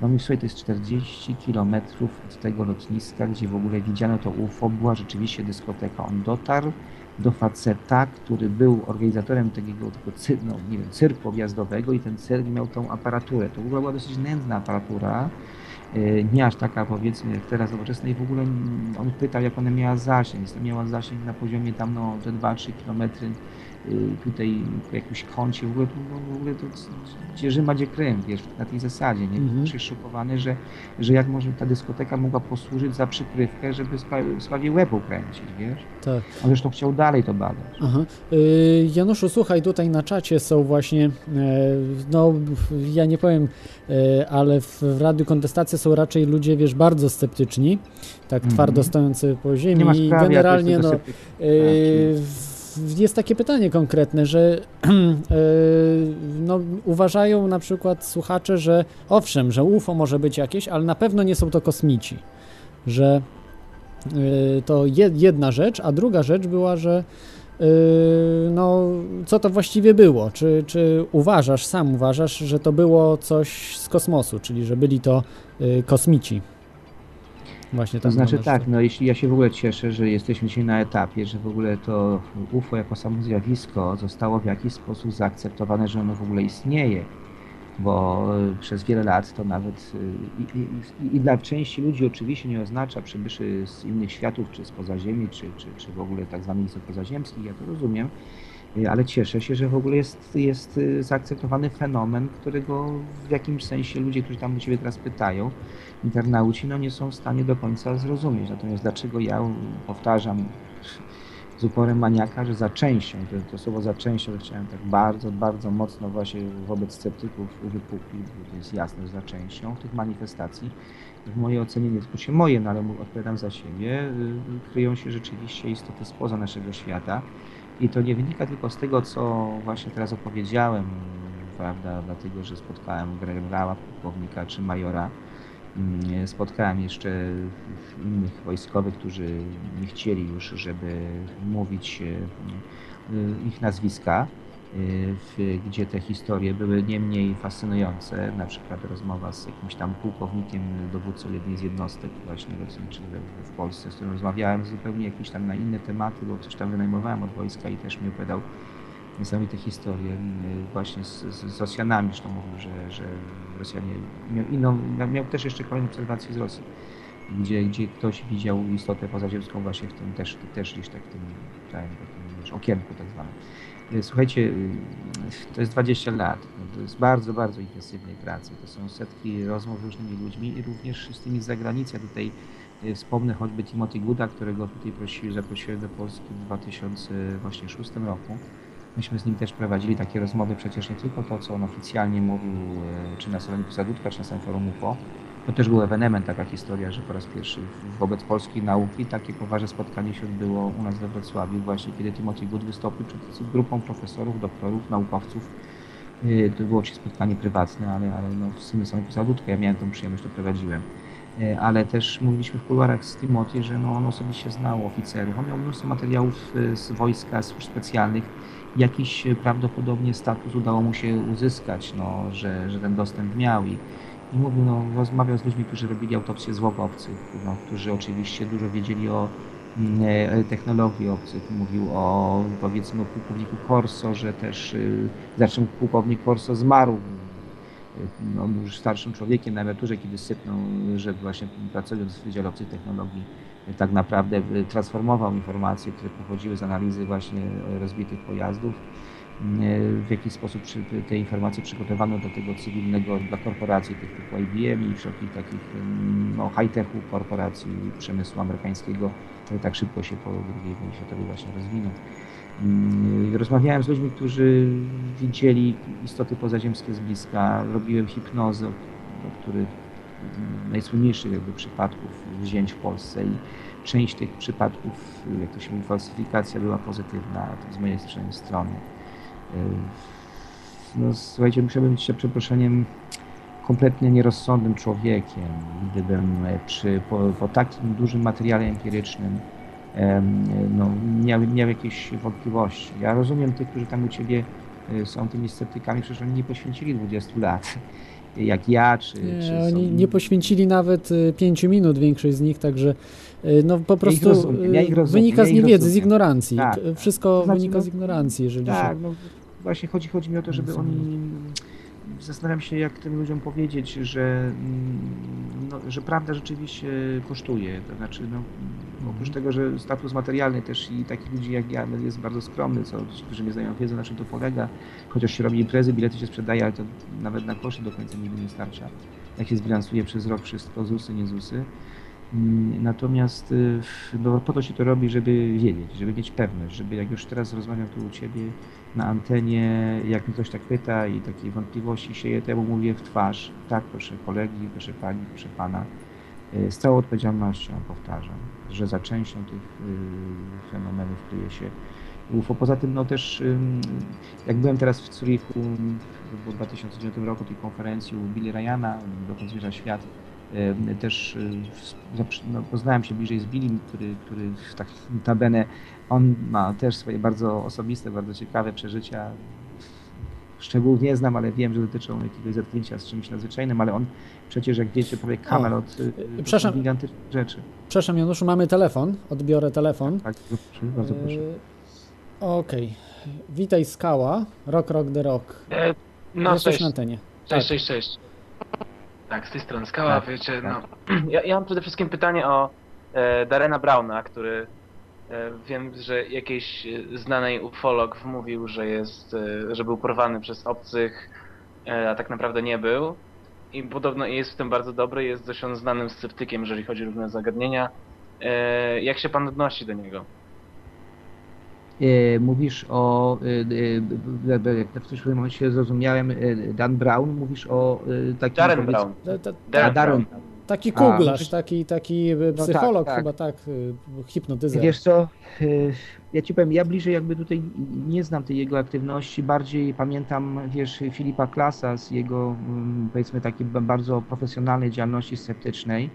No mi słuchaj, to jest 40 kilometrów od tego lotniska, gdzie w ogóle widziano to UFO, była rzeczywiście dyskoteka. On dotarł do faceta, który był organizatorem takiego, tego no, nie wiem, cyrku objazdowego i ten cyrk miał tą aparaturę. To w ogóle była dosyć nędzna aparatura, y, nie aż taka powiedzmy jak teraz nowoczesna i w ogóle on pytał jak ona miała zasięg, jest miała zasięg na poziomie tam no te 2-3 kilometry tutaj w jakimś kącie, w ogóle, to- no, w ogóle to gdzie Rzyma, gdzie Krym, wiesz, na tej zasadzie, nie? Mhm. Szokowany, że, że jak może ta dyskoteka mogła posłużyć za przykrywkę, żeby Sła- Sławie łeb ukręcić, wiesz? Tak. On zresztą chciał dalej to badać. Aha. Y, Januszu, słuchaj, tutaj na czacie są właśnie, e, no ja nie powiem, e, ale w, w Radiu Kontestacja są raczej ludzie, wiesz, bardzo sceptyczni, tak Mhm. twardo stojący po ziemi Nie ma i sprawy, ja generalnie no, Yy, Tak, jest takie pytanie konkretne, że yy, no, uważają na przykład słuchacze, że owszem, że UFO może być jakieś, ale na pewno nie są to kosmici. Że yy, to je, jedna rzecz, a druga rzecz była, że yy, no, co to właściwie było? Czy, czy uważasz, sam uważasz, że to było coś z kosmosu, czyli że byli to kosmici? Właśnie To znaczy tak, no jeśli ja się w ogóle cieszę, że jesteśmy dzisiaj na etapie, że w ogóle to UFO jako samo zjawisko zostało w jakiś sposób zaakceptowane, że ono w ogóle istnieje. Bo y, przez wiele lat to nawet y, i, i, i, dla części ludzi oczywiście nie oznacza przybyszy z innych światów, czy z pozaziemi, czy, czy, czy w ogóle tak zwanych pozaziemskich, ja to rozumiem, ale cieszę się, że w ogóle jest, jest y, zaakceptowany fenomen, którego w jakimś sensie ludzie, którzy tam do Ciebie teraz pytają, internauci, no nie są w stanie do końca zrozumieć. Natomiast dlaczego ja powtarzam z uporem maniaka, że za częścią, to, to słowo za częścią chciałem tak bardzo, bardzo mocno właśnie wobec sceptyków uwypuklić, bo to jest jasne, że za częścią tych manifestacji w mojej ocenie, nie tylko się moje, no ale odpowiadam za siebie, y, kryją się rzeczywiście istoty spoza naszego świata. I to nie wynika tylko z tego, co właśnie teraz opowiedziałem, prawda, dlatego, że spotkałem generała, pułkownika czy majora. Mm, Spotkałem jeszcze innych wojskowych, którzy nie chcieli już, żeby mówić e, ich nazwiska, w- gdzie te historie były nie mniej fascynujące. Na przykład rozmowa z jakimś tam pułkownikiem, dowódcą jednej z jednostek właśnie lotniczych w, w Polsce, z którym rozmawiałem zupełnie jakieś tam na inne tematy, bo coś tam wynajmowałem od wojska i też mi opowiadał niesamowite historie y, właśnie z, z, z Rosjanami, zresztą mówił, że, że Rosjanie miał inną, miał- też jeszcze kolejną obserwację z Rosji, gdzie, gdzie ktoś widział istotę pozaziemską właśnie w tym też, też gdzieś tak w tym, takim wiesz, okienku tak zwanym. Y, Słuchajcie, y, to jest 20 lat, no to jest bardzo, bardzo intensywnej pracy, to są setki rozmów z różnymi ludźmi i również z tymi z zagranicy. Tutaj y, wspomnę choćby Timothy Gooda, którego tutaj prosiłem, zaprosiłem do Polski w 2006 roku. Myśmy z nim też prowadzili takie rozmowy, przecież nie tylko to, co on oficjalnie mówił, czy na salonie Posadówka, czy na samym forum UFO. To też był ewenement, taka historia, że po raz pierwszy wobec polskiej nauki takie poważne spotkanie się odbyło u nas we Wrocławiu, właśnie kiedy Timothy Good wystąpił przed grupą profesorów, doktorów, naukowców. E, To było oczywiście spotkanie prywatne, ale, ale no, w sumie samej Posadówkę, ja miałem tą przyjemność, to prowadziłem. E, Ale też mówiliśmy w kuluarach z Timothy, że no, on osobiście znał oficerów. On miał mnóstwo materiałów e, z wojska, służb specjalnych, jakiś prawdopodobnie status udało mu się uzyskać, no, że, że ten dostęp miał i, i mówił, no, rozmawiał z ludźmi, którzy robili autopsję zwłok obcych, no, którzy oczywiście dużo wiedzieli o mm, e, technologii obcych. Mówił o powiedzmy o pułkowniku Corso, że też y, zresztą pułkownik Corso zmarł no, on był już starszym człowiekiem na emeryturze, kiedy sypnął, że właśnie pracując w Wydziale Obcych Technologii tak naprawdę y, transformował informacje, które pochodziły z analizy właśnie y, rozbitych pojazdów. W jaki sposób te informacje przygotowano do tego cywilnego dla korporacji tych typu IBM i wszelkich takich ym, no, high-techu korporacji przemysłu amerykańskiego, który tak szybko się po II wojnie światowej właśnie rozwinął. Mm, Rozmawiałem z ludźmi, którzy widzieli istoty pozaziemskie z bliska. Robiłem hipnozę, do których mm, najsłynniejszych jakby przypadków wzięć w Polsce i część tych przypadków, jak to się mówi, falsyfikacja była pozytywna to z mojej strony- No, słuchajcie, musiałbym być za przeproszeniem kompletnie nierozsądnym człowiekiem, gdybym e, przy, po, po takim dużym materiale empirycznym em, no, miał, miał jakieś wątpliwości. Ja rozumiem tych, którzy tam u Ciebie y, są tymi sceptykami, przecież oni nie poświęcili 20 lat, jak ja, czy... czy Nie, są oni nie poświęcili nawet y, pięciu minut, większość z nich, także no po prostu rozumiem, ja ich y, rozumiem, wynika ja z niewiedzy, z rozumiem. ignorancji. Tak. Wszystko znaczy, wynika no, z ignorancji, jeżeli się... Tak, no właśnie chodzi, chodzi mi o to, żeby Rozumiem. oni zastanawiam się, jak tym ludziom powiedzieć, że, mm, no, że prawda rzeczywiście kosztuje. To znaczy, no, oprócz tego, że status materialny też i takich ludzi jak ja no, jest bardzo skromny, co ci, którzy nie znają wiedzą, na czym to polega. Chociaż się robi imprezy, bilety się sprzedaje, ale to nawet na koszy do końca nigdy nie starcza. Jak się zbilansuje przez rok wszystko, ZUSy, nie ZUSy. Natomiast no, po to się to robi, żeby wiedzieć, żeby mieć pewność, żeby jak już teraz rozmawiam tu u Ciebie na antenie, jak mnie ktoś tak pyta i takie wątpliwości sieje, to ja mu mówię w twarz, tak proszę kolegi, proszę Pani, proszę Pana, y, z całą odpowiedzialnością powtarzam, że za częścią tych y, fenomenów kryje się UFO. Poza tym no też jak byłem teraz w Zurichu w 2009 roku tej konferencji u Billy Ryana, dokąd zmierza świat, też zaprzy- no, poznałem się bliżej z Billim, który, który tak notabene, on ma też swoje bardzo osobiste, bardzo ciekawe przeżycia. Szczegółów nie znam, ale wiem, że dotyczą jakiegoś zetknięcia z czymś nadzwyczajnym, ale on przecież, jak wiecie, projekt Camelot, to przepraszam. gigantyczne rzeczy. Przepraszam Januszu, mamy telefon. Odbiorę telefon. Tak, proszę, bardzo proszę. E, Okej. Witaj Skała. Rock, rock, the rock. E, no, Jesteś cześć, na antenie. cześć, cześć, cześć. Tak, z tej strony Skała, Tak, wiecie, tak. no. Ja, ja mam przede wszystkim pytanie o e, Darena Browna, który e, wiem, że jakiś e, znany ufolog wmówił, że jest, e, że był porwany przez obcych, e, a tak naprawdę nie był. I podobno jest w tym bardzo dobry, jest dość on znanym sceptykiem, jeżeli chodzi o różne zagadnienia. E, jak się pan odnosi do niego? E, Mówisz o, e, e, jak w którymś momencie zrozumiałem, Dan Brown, mówisz o takim... Darren powiedz- Brown. A, Darren. Brown. Taki kuglarz, no taki, taki e, tak, psycholog tak. chyba, tak, e, hipnotyzer. Wiesz co, ja ci powiem, ja bliżej jakby tutaj nie znam tej jego aktywności, bardziej pamiętam, wiesz, Filipa Klasa z jego, mm, powiedzmy, takiej ba- bardzo profesjonalnej działalności sceptycznej.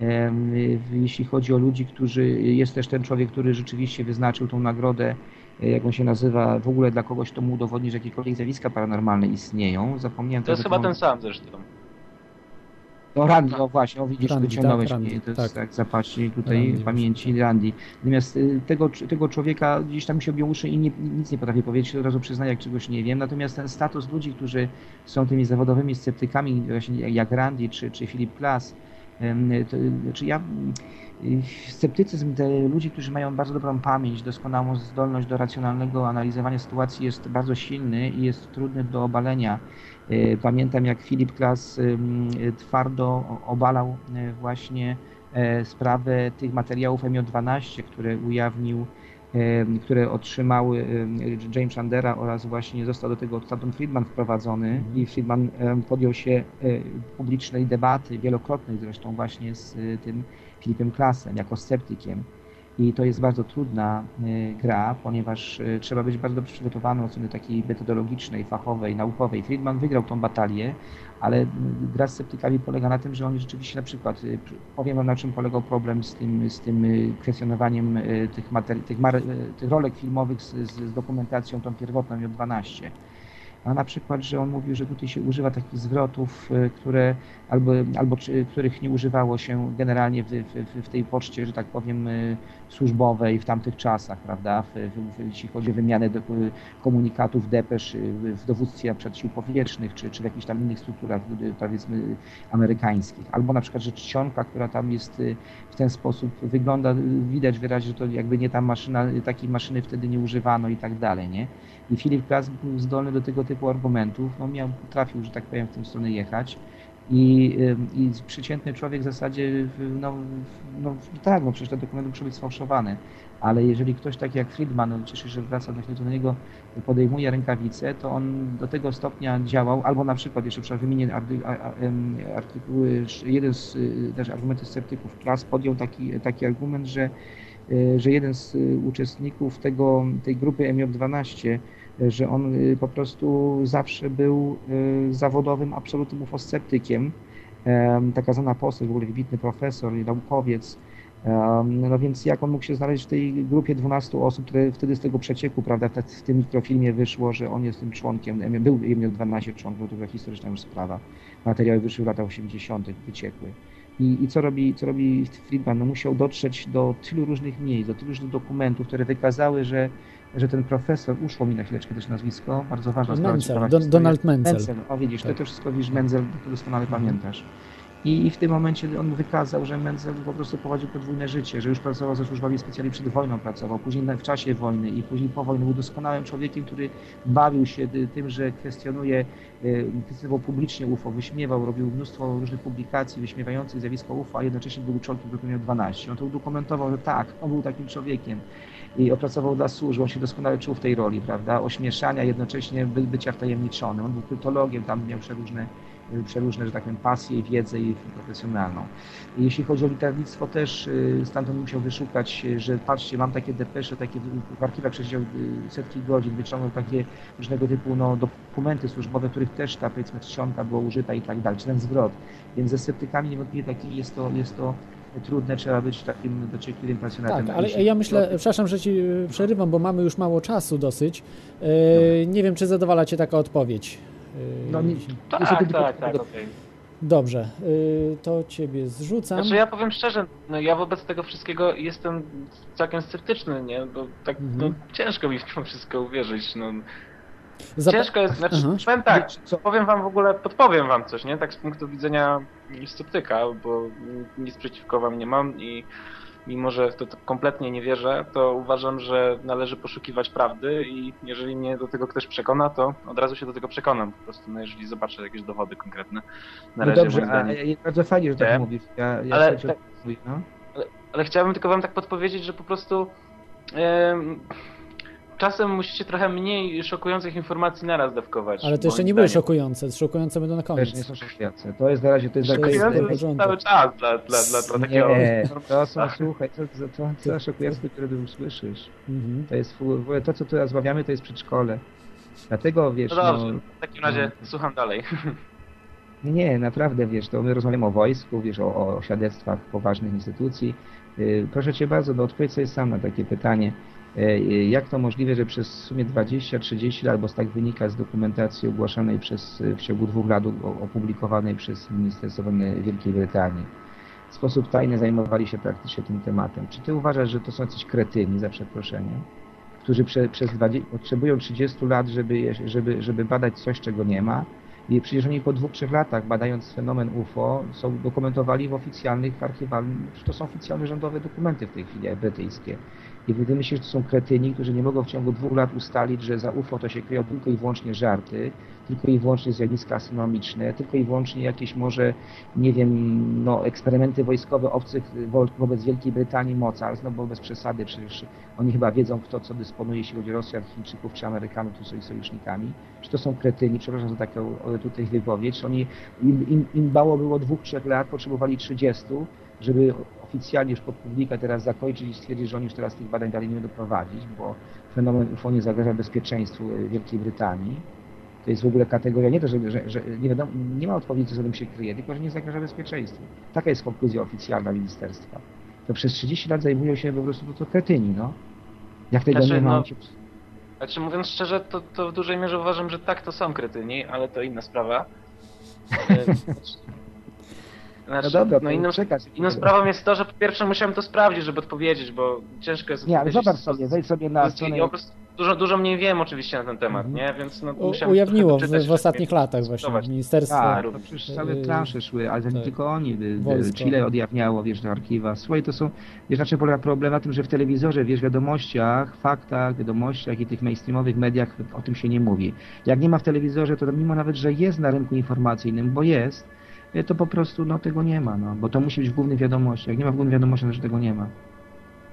Y, Jeśli chodzi o ludzi, którzy, jest też ten człowiek, który rzeczywiście wyznaczył tą nagrodę, e, jak on się nazywa, w ogóle dla kogoś, kto mu udowodni, że jakiekolwiek zjawiska paranormalne istnieją. Zapomniałem To jest chyba ten sam zresztą. no Randy, o właśnie, o widzisz, Randy, wyciągnąłeś tak, mnie, Randy, to jest tak. tak, zapaści tutaj Randy, pamięci Randy. Natomiast y, tego, tego człowieka gdzieś tam mi się obią uszy i nie, nic nie potrafię powiedzieć, od razu przyznaję, jak czegoś nie wiem. Natomiast ten status ludzi, którzy są tymi zawodowymi sceptykami, właśnie jak- Randy czy, czy Philip Glass, em, to, znaczy ja y, sceptycyzm ludzi, którzy mają bardzo dobrą pamięć, doskonałą zdolność do racjonalnego analizowania sytuacji jest bardzo silny i jest trudny do obalenia. E, Pamiętam jak Filip Klas twardo obalał e, właśnie e, sprawę tych materiałów MJ12, które ujawnił, które otrzymały James Shandera oraz właśnie został do tego Stanton Friedman wprowadzony i Friedman podjął się e, publicznej debaty, wielokrotnej zresztą właśnie z e, tym Filipem Klasem jako sceptykiem. I to jest bardzo trudna y, gra, ponieważ trzeba być bardzo dobrze przygotowanym od strony takiej metodologicznej, fachowej, naukowej. Friedman wygrał tą batalię, ale gra z sceptykami polega na tym, że oni rzeczywiście na przykład, y, powiem wam na czym polegał problem z tym, z tym y, kwestionowaniem y, tych, materi- tych, mar- tych rolek filmowych z, z, dokumentacją tą pierwotną od 12. A na przykład, że on mówił, że tutaj się używa takich zwrotów, które albo, albo czy, których nie używało się generalnie w, w, w tej poczcie, że tak powiem, służbowej w tamtych czasach, prawda? W, w, jeśli chodzi o wymianę do, komunikatów, depesz y, w dowództwie przykład sił powietrznych, czy, czy w jakichś tam innych strukturach, y, powiedzmy, amerykańskich. Albo na przykład, że czcionka, która tam jest y, w ten sposób wygląda, y, widać wyraźnie, że to jakby nie ta maszyna, y, takiej maszyny wtedy nie używano i tak dalej, nie? I Filip Klas był zdolny do tego typu argumentów, no miał, potrafił, że tak powiem, w tym stronę jechać. I, ym, I przeciętny człowiek w zasadzie, no, no tak, no przecież te dokumenty muszą być sfałszowane, ale jeżeli ktoś taki jak Friedman, no, cieszę się, że wraca do niego, podejmuje rękawice, to on do tego stopnia działał, albo na przykład, jeszcze trzeba wymienić artykuły, jeden z y, też argumentów sceptyków, Klas podjął taki, taki argument, że y, że jeden z y, uczestników tego, tej grupy MJ12, y, że on y, po prostu zawsze był y, zawodowym, absolutnym ufosceptykiem. Em, Taka znana postać, w ogóle wybitny profesor i naukowiec. No więc jak on mógł się znaleźć w tej grupie 12 osób, które wtedy z tego przecieku, prawda, w tym mikrofilmie wyszło, że on jest tym członkiem, był miał 12 członków, to była historyczna już sprawa. Materiały wyszły w latach 80., wyciekły. I, I co robi, co robi Friedman? No musiał dotrzeć do tylu różnych miejsc, do tylu różnych dokumentów, które wykazały, że, że ten profesor, uszło mi na chwileczkę też nazwisko, bardzo ważna sprawa. Menzel, Don. Donald Menzel. Menzel, o widzisz, Tak. to, to wszystko widzisz, Menzel, to doskonale pamiętasz. I, I w tym momencie on wykazał, że Menzel po prostu prowadził podwójne życie, że już pracował ze służbami specjalnie przed wojną pracował, później w czasie wojny i później po wojnie był doskonałym człowiekiem, który bawił się tym, że kwestionuje, y, kwestionował publicznie UFO, wyśmiewał, robił mnóstwo różnych publikacji wyśmiewających zjawisko UFO, a jednocześnie był członkiem grupy miał 12. On to udokumentował, że tak, on był takim człowiekiem i opracował dla służb, on się doskonale czuł w tej roli, prawda, ośmieszania, jednocześnie by, bycia wtajemniczony. On był kryptologiem, tam miał przeróżne y, przeróżne, że tak powiem, pasje, wiedzę i profesjonalną. Jeśli chodzi o liternictwo też, y, stamtąd musiał wyszukać, y, że patrzcie, mam takie depesze, takie w- archiwach przesiedział y, setki godzin, wyciągnął takie różnego typu no, dokumenty służbowe, których też ta powiedzmy czcionka była użyta i tak dalej, czy ten zwrot. Więc ze sceptykami niewątpliwie taki jest to, jest to trudne, trzeba być takim dociekliwym pasjonatem. Tak, ale ja myślę, przepraszam, że ci y, przerywam, bo mamy już mało czasu dosyć. No. Y, Nie wiem, czy zadowala cię taka odpowiedź. Y, No, nie- Tak, tak, tak, tak, okej. Dobrze, y, to ciebie zrzucam. Znaczy ja powiem szczerze, no ja wobec tego wszystkiego jestem całkiem sceptyczny, nie? Bo tak Mhm. no, ciężko mi w to wszystko uwierzyć. No. Zapa- Ciężko jest, znaczy powiem tak, Co- powiem wam w ogóle, podpowiem wam coś, nie? Tak z punktu widzenia sceptyka, bo nic przeciwko wam nie mam i mimo, że w to, to kompletnie nie wierzę, to uważam, że należy poszukiwać prawdy i jeżeli mnie do tego ktoś przekona, to od razu się do tego przekonam po prostu, no jeżeli zobaczę jakieś dowody konkretne. Na No razie dobrze, a, bardzo fajnie, że tak Wiem. mówisz. Ja, ja Ale tak- mówię, no. Ale chciałbym tylko wam tak podpowiedzieć, że po prostu czasem musicie trochę mniej szokujących informacji naraz dawkować. Ale to jeszcze nie były szokujące, szokujące będą na Też nie koniec. są szokujące. To jest na razie, to jest To jest w jest cały czas dla, dla, dla, dla takiego... Nie, to są, słuchaj, to, to, to, to szokujące, które ty usłyszysz. Mhm. To jest, to, co tu rozmawiamy, to jest przedszkole. Dlatego, wiesz, No dobrze, no, w takim razie słucham dalej. nie, nie, naprawdę, wiesz, to my rozmawiamy o wojsku, wiesz, o, o świadectwach poważnych instytucji. Yy, Proszę Cię bardzo, no odpowiedz sobie sam na takie pytanie. Yy, Jak to możliwe, że przez sumie 20-30 lat, bo tak wynika z dokumentacji ogłaszanej przez, w ciągu dwóch lat opublikowanej przez Ministerstwo Wielkiej Brytanii, w sposób tajny zajmowali się praktycznie tym tematem. Czy Ty uważasz, że to są jacyś kretyni, za przeproszeniem, którzy prze, przez 20, potrzebują 30 lat, żeby, żeby, żeby badać coś, czego nie ma? I przecież oni po dwóch, trzech latach badając fenomen UFO są dokumentowali w oficjalnych archiwalnych, to są oficjalne rządowe dokumenty w tej chwili brytyjskie. I wy myślisz, że to są kretyni, którzy nie mogą w ciągu dwóch lat ustalić, że za UFO to się kryją tylko i wyłącznie żarty, tylko i wyłącznie zjawiska astronomiczne, tylko i wyłącznie jakieś może, nie wiem, no, eksperymenty wojskowe obcych wo- wobec Wielkiej Brytanii mocarstw, no bo bez przesady przecież oni chyba wiedzą, kto co dysponuje, jeśli chodzi o Rosjan, Chińczyków czy Amerykanów, którzy są ich sojusznikami. Czy to są kretyni, przepraszam za taką o, tutaj wypowiedź, oni, im, im, im bało było dwóch, trzech lat, potrzebowali 30, żeby oficjalnie już pod publikę teraz zakończyć i stwierdzić, że oni już teraz tych badań dalej nie będą prowadzić, bo fenomen UFO nie zagraża bezpieczeństwu e, Wielkiej Brytanii. To jest w ogóle kategoria nie to, że, że, że nie, wiadomo, nie ma odpowiedzi, co tym się kryje, tylko że nie zagraża bezpieczeństwu. Taka jest konkluzja oficjalna ministerstwa. To przez 30 lat zajmują się po prostu no, to kretyni, no. Jak tego Znaczy, nie ma, no, się... Znaczy mówiąc szczerze, to, to w dużej mierze uważam, że tak, to są kretyni, ale to inna sprawa. Znaczy, No dobra, no inną, czekać. inną sprawą jest to, że po pierwsze musiałem to sprawdzić, żeby odpowiedzieć, bo ciężko jest Nie, ale zobacz sobie, wejdź sobie na Ja stronę... po dużo, dużo mniej wiem oczywiście na ten temat, nie? Więc no, U, ujawniło w, w ostatnich latach właśnie ministerstwo. Tak, to przecież całe yy, plansze szły, ale to nie tak. tylko oni. y, Wojsko. Chile odjawniało, wiesz, do archiwa. Słuchaj, to są, wiesz, znaczy polega problem na tym, że w telewizorze, wiesz, wiadomościach, faktach, wiadomościach i tych mainstreamowych mediach o tym się nie mówi. Jak nie ma w telewizorze, to mimo nawet, że jest na rynku informacyjnym, bo jest, y, to po prostu no, tego nie ma, no, bo to musi być w głównych wiadomościach. Jak nie ma w głównych wiadomościach, to że tego nie ma.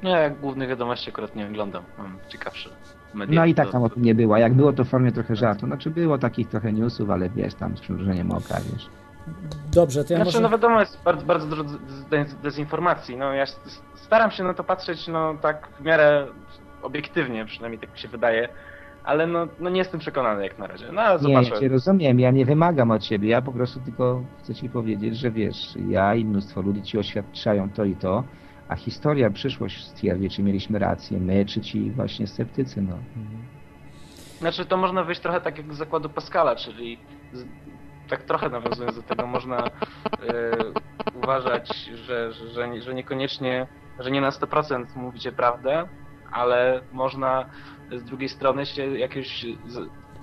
Nie, jak głównych wiadomości akurat nie oglądam. Mam ciekawsze media. No i tak tam o tym nie było. Jak było, to w formie trochę żartu. Znaczy było takich trochę newsów, ale wiesz, tam z przymrużeniem oka, wiesz. Dobrze, to ja Znaczy, może... no wiadomo, jest bardzo, bardzo dużo dez- dezinformacji. No ja staram się na to patrzeć, no tak w miarę obiektywnie, przynajmniej tak mi się wydaje, ale no, no nie jestem przekonany jak na razie. No ale Nie, ja cię rozumiem, ja nie wymagam od ciebie, ja po prostu tylko chcę ci powiedzieć, że wiesz, ja i mnóstwo ludzi ci oświadczają to i to, a historia, przyszłość stwierdzi, czy mieliśmy rację, my, czy ci właśnie sceptycy, no. Znaczy to można wyjść trochę tak jak z zakładu Pascala, czyli z, tak trochę nawiązując do tego, można e, uważać, że, że, że, że niekoniecznie, że nie na 100% mówicie prawdę, ale można z drugiej strony się jakieś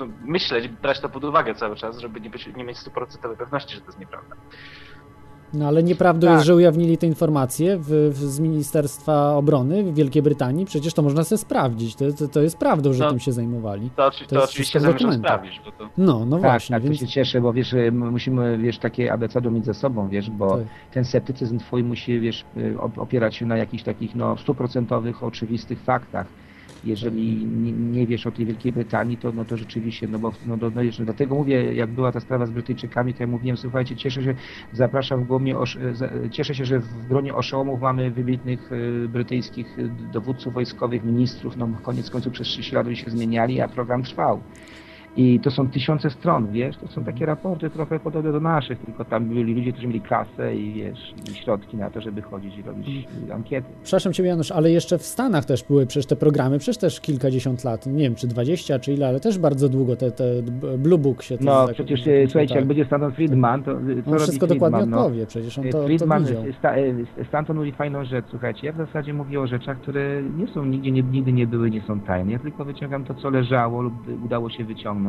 no, myśleć, brać to pod uwagę cały czas, żeby nie, być, nie mieć 100% pewności, że to jest nieprawda. No ale nieprawdą Tak. jest, że ujawnili te informacje w, w, z Ministerstwa Obrony w Wielkiej Brytanii. Przecież to można sobie sprawdzić. To, to, to jest prawdą, że No. tym się zajmowali. To, To to jest oczywiście zamierzam sprawdzić, bo to No, no tak, właśnie, tak, więc to się cieszę, bo wiesz, y, musimy, wiesz, takie abecadu mieć ze sobą, wiesz, bo Tak. ten sceptycyzm twój musi, wiesz, y, op- opierać się na jakichś takich, no, stuprocentowych, oczywistych faktach. Jeżeli nie, nie wiesz o tej Wielkiej Brytanii, to, no to rzeczywiście, no bo, no, no, no, dlatego mówię, jak była ta sprawa z Brytyjczykami, to ja mówiłem, słuchajcie, cieszę się, zapraszam w gronie, osz, za- cieszę się, że w gronie oszołomów mamy wybitnych y, brytyjskich dowódców wojskowych, ministrów, no koniec końców przez 30 lat się zmieniali, a program trwał. I to są tysiące stron, wiesz, to są takie raporty trochę podobne do naszych, tylko tam byli ludzie, którzy mieli kasę i wiesz, i środki na to, żeby chodzić i robić ankiety. Przepraszam Ciebie Janusz, ale jeszcze w Stanach też były przecież te programy, przecież też kilkadziesiąt lat, nie wiem czy 20 czy ile, ale też bardzo długo te, te Blue Book się to No tak- przecież, tak- słuchajcie, jak tak. będzie Stanton Friedman, to co On wszystko Friedman, dokładnie no? odpowie, przecież on to, to Friedman. Sta, y, Stanton mówi fajną rzecz, słuchajcie, ja w zasadzie mówię o rzeczach, które nie są nigdzie, nie, nigdy nie były, nie są tajne. Ja tylko wyciągam to, co leżało lub udało się wyciągnąć.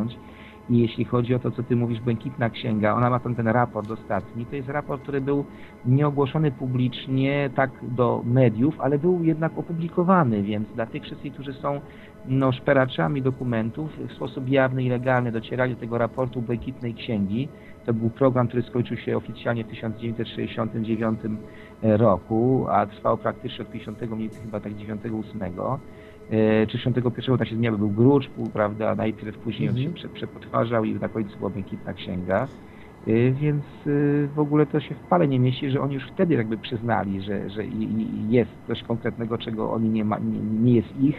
I jeśli chodzi o to, co ty mówisz, Błękitna Księga, ona ma ten, ten raport ostatni. To jest raport, który był nieogłoszony publicznie, tak do mediów, ale był jednak opublikowany, więc dla tych wszystkich, którzy są no, szperaczami dokumentów, w sposób jawny i legalny docierali do tego raportu Błękitnej Księgi. To był program, który skończył się oficjalnie w 1969 roku, a trwał praktycznie od 50, mniej chyba tak 9-8 e, czy 61 tak się zmieniał, był Grucz, prawda, najpierw później on się Mhm. prze, przepotwarzał i na końcu była Błękitna Księga. E, Więc e, w ogóle to się w pale nie mieści, że oni już wtedy jakby przyznali, że, że jest coś konkretnego, czego oni nie ma, nie, nie jest ich,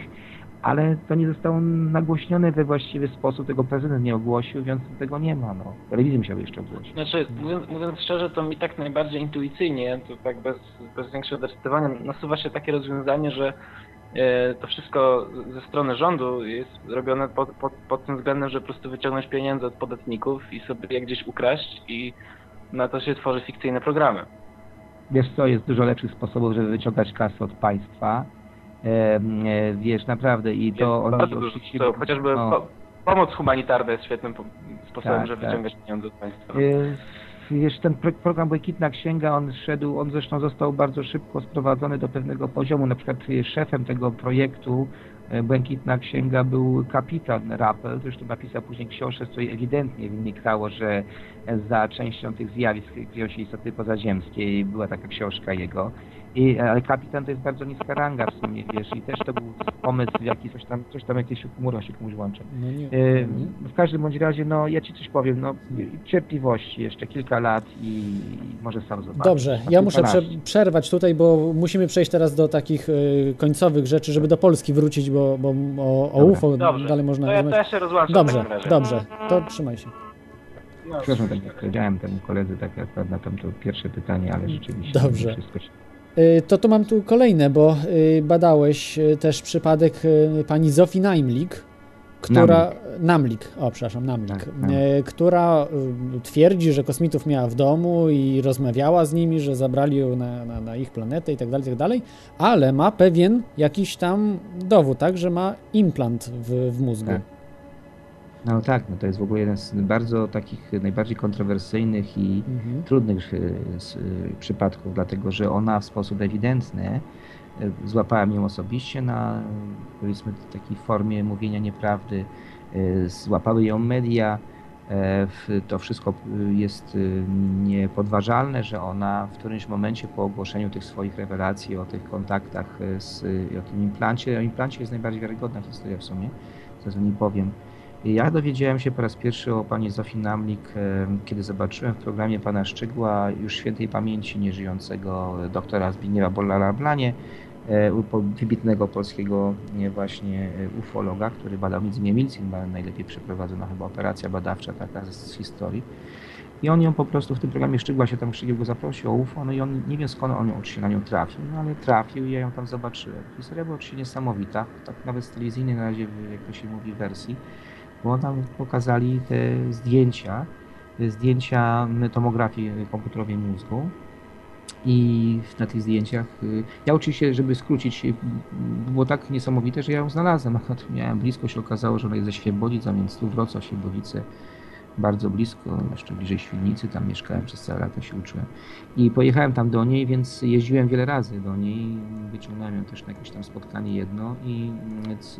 ale to nie zostało nagłośnione we właściwy sposób, tego prezydent nie ogłosił, więc tego nie ma, no. Telewizja musiała jeszcze ogłosić. Znaczy, mówiąc, mówiąc szczerze, to mi tak najbardziej intuicyjnie, to tak bez, bez większego decydowania, nasuwa się takie rozwiązanie, że e, to wszystko ze strony rządu jest robione pod, pod, pod tym względem, że po prostu wyciągnąć pieniądze od podatników i sobie je gdzieś ukraść i na to się tworzy fikcyjne programy. Wiesz co, jest dużo lepszych sposobów, żeby wyciągać kasę od państwa. E, e, wiesz, naprawdę i to Jest oni oczywiście- sposobów. Chociażby no. po, pomoc humanitarna jest świetnym po, sposobem, Tak, żeby tak. wyciągać pieniądze od państwa. E, Wiesz, ten pro- program Błękitna Księga, on szedł, on zresztą został bardzo szybko sprowadzony do pewnego poziomu. Na przykład e, szefem tego projektu e, Błękitna Księga był kapitan Rappel, zresztą napisał później książkę, z której ewidentnie wynikało, że za częścią tych zjawisk kryją się istoty pozaziemskie i była taka książka jego. I, ale kapitan to jest bardzo niska ranga w sumie, wiesz, i też to był pomysł jaki coś tam, coś tam jakieś chmura się komuś włącza. No nie, E, no nie. W każdym bądź razie, no ja ci coś powiem, no cierpliwości jeszcze kilka lat i może sam zobaczysz. Dobrze, ja muszę prze przerwać tutaj, bo musimy przejść teraz do takich y, końcowych rzeczy, żeby do Polski wrócić, bo, bo o, o Dobra. UFO Dobrze, dalej można to ja, rozmawiać. ja się rozłączam Dobrze, dobrze, to trzymaj się. No, Przepraszam, tak jak powiedziałem temu koledze, tak akurat na tamto pierwsze pytanie, ale rzeczywiście Dobrze. wszystko się... Y, To tu mam tu kolejne, bo y, badałeś y, też przypadek pani Zofii Naimlik, która... Namlik, o przepraszam, Namlik, Tak, tak. która twierdzi, że kosmitów miała w domu i rozmawiała z nimi, że zabrali ją na, na, na ich planetę i tak dalej, tak dalej, ale ma pewien jakiś tam dowód, tak, że ma implant w, w mózgu. Tak. No tak, no to jest w ogóle jeden z bardzo takich najbardziej kontrowersyjnych i Mhm. trudnych y, y, przypadków, dlatego że ona w sposób ewidentny y, złapałem ją osobiście na powiedzmy takiej formie mówienia nieprawdy, y, złapały ją media. w- To wszystko y, jest y, niepodważalne, że ona w którymś momencie po ogłoszeniu tych swoich rewelacji o tych kontaktach y, z, i o tym implancie, o implancie jest najbardziej wiarygodna historia w sumie, co nie powiem. Ja dowiedziałem się po raz pierwszy o pani Zofii Namlik, e, kiedy zobaczyłem w programie pana Szczygła już świętej pamięci nieżyjącego doktora Zbigniewa Bollala-Blanie, e, u- po- wybitnego polskiego nie, właśnie e, ufologa, który badał między Milcin, najlepiej przeprowadzona chyba operacja badawcza taka z, historii. I on ją po prostu w tym programie Szczygła się tam Szczygieł go zaprosił o UFO, no i on nie wiem skąd on czy się na nią trafił, no ale trafił i ja ją tam zobaczyłem. Historia była oczywiście niesamowita, tak nawet z telewizyjnej na razie, jak to się mówi, wersji bo tam pokazali te zdjęcia zdjęcia tomografii komputerowej mózgu. I na tych zdjęciach, y, ja oczywiście, żeby skrócić, y, było tak niesamowite, że ja ją znalazłem. Miałem blisko, się okazało, że ona jest ze Świebodzic, a więc tu Wrocław, Świebodzice, bardzo blisko, jeszcze bliżej Świdnicy, tam mieszkałem przez całe lata, się uczyłem. I pojechałem tam do niej, więc jeździłem wiele razy do niej, wyciągnąłem ją też na jakieś tam spotkanie jedno i więc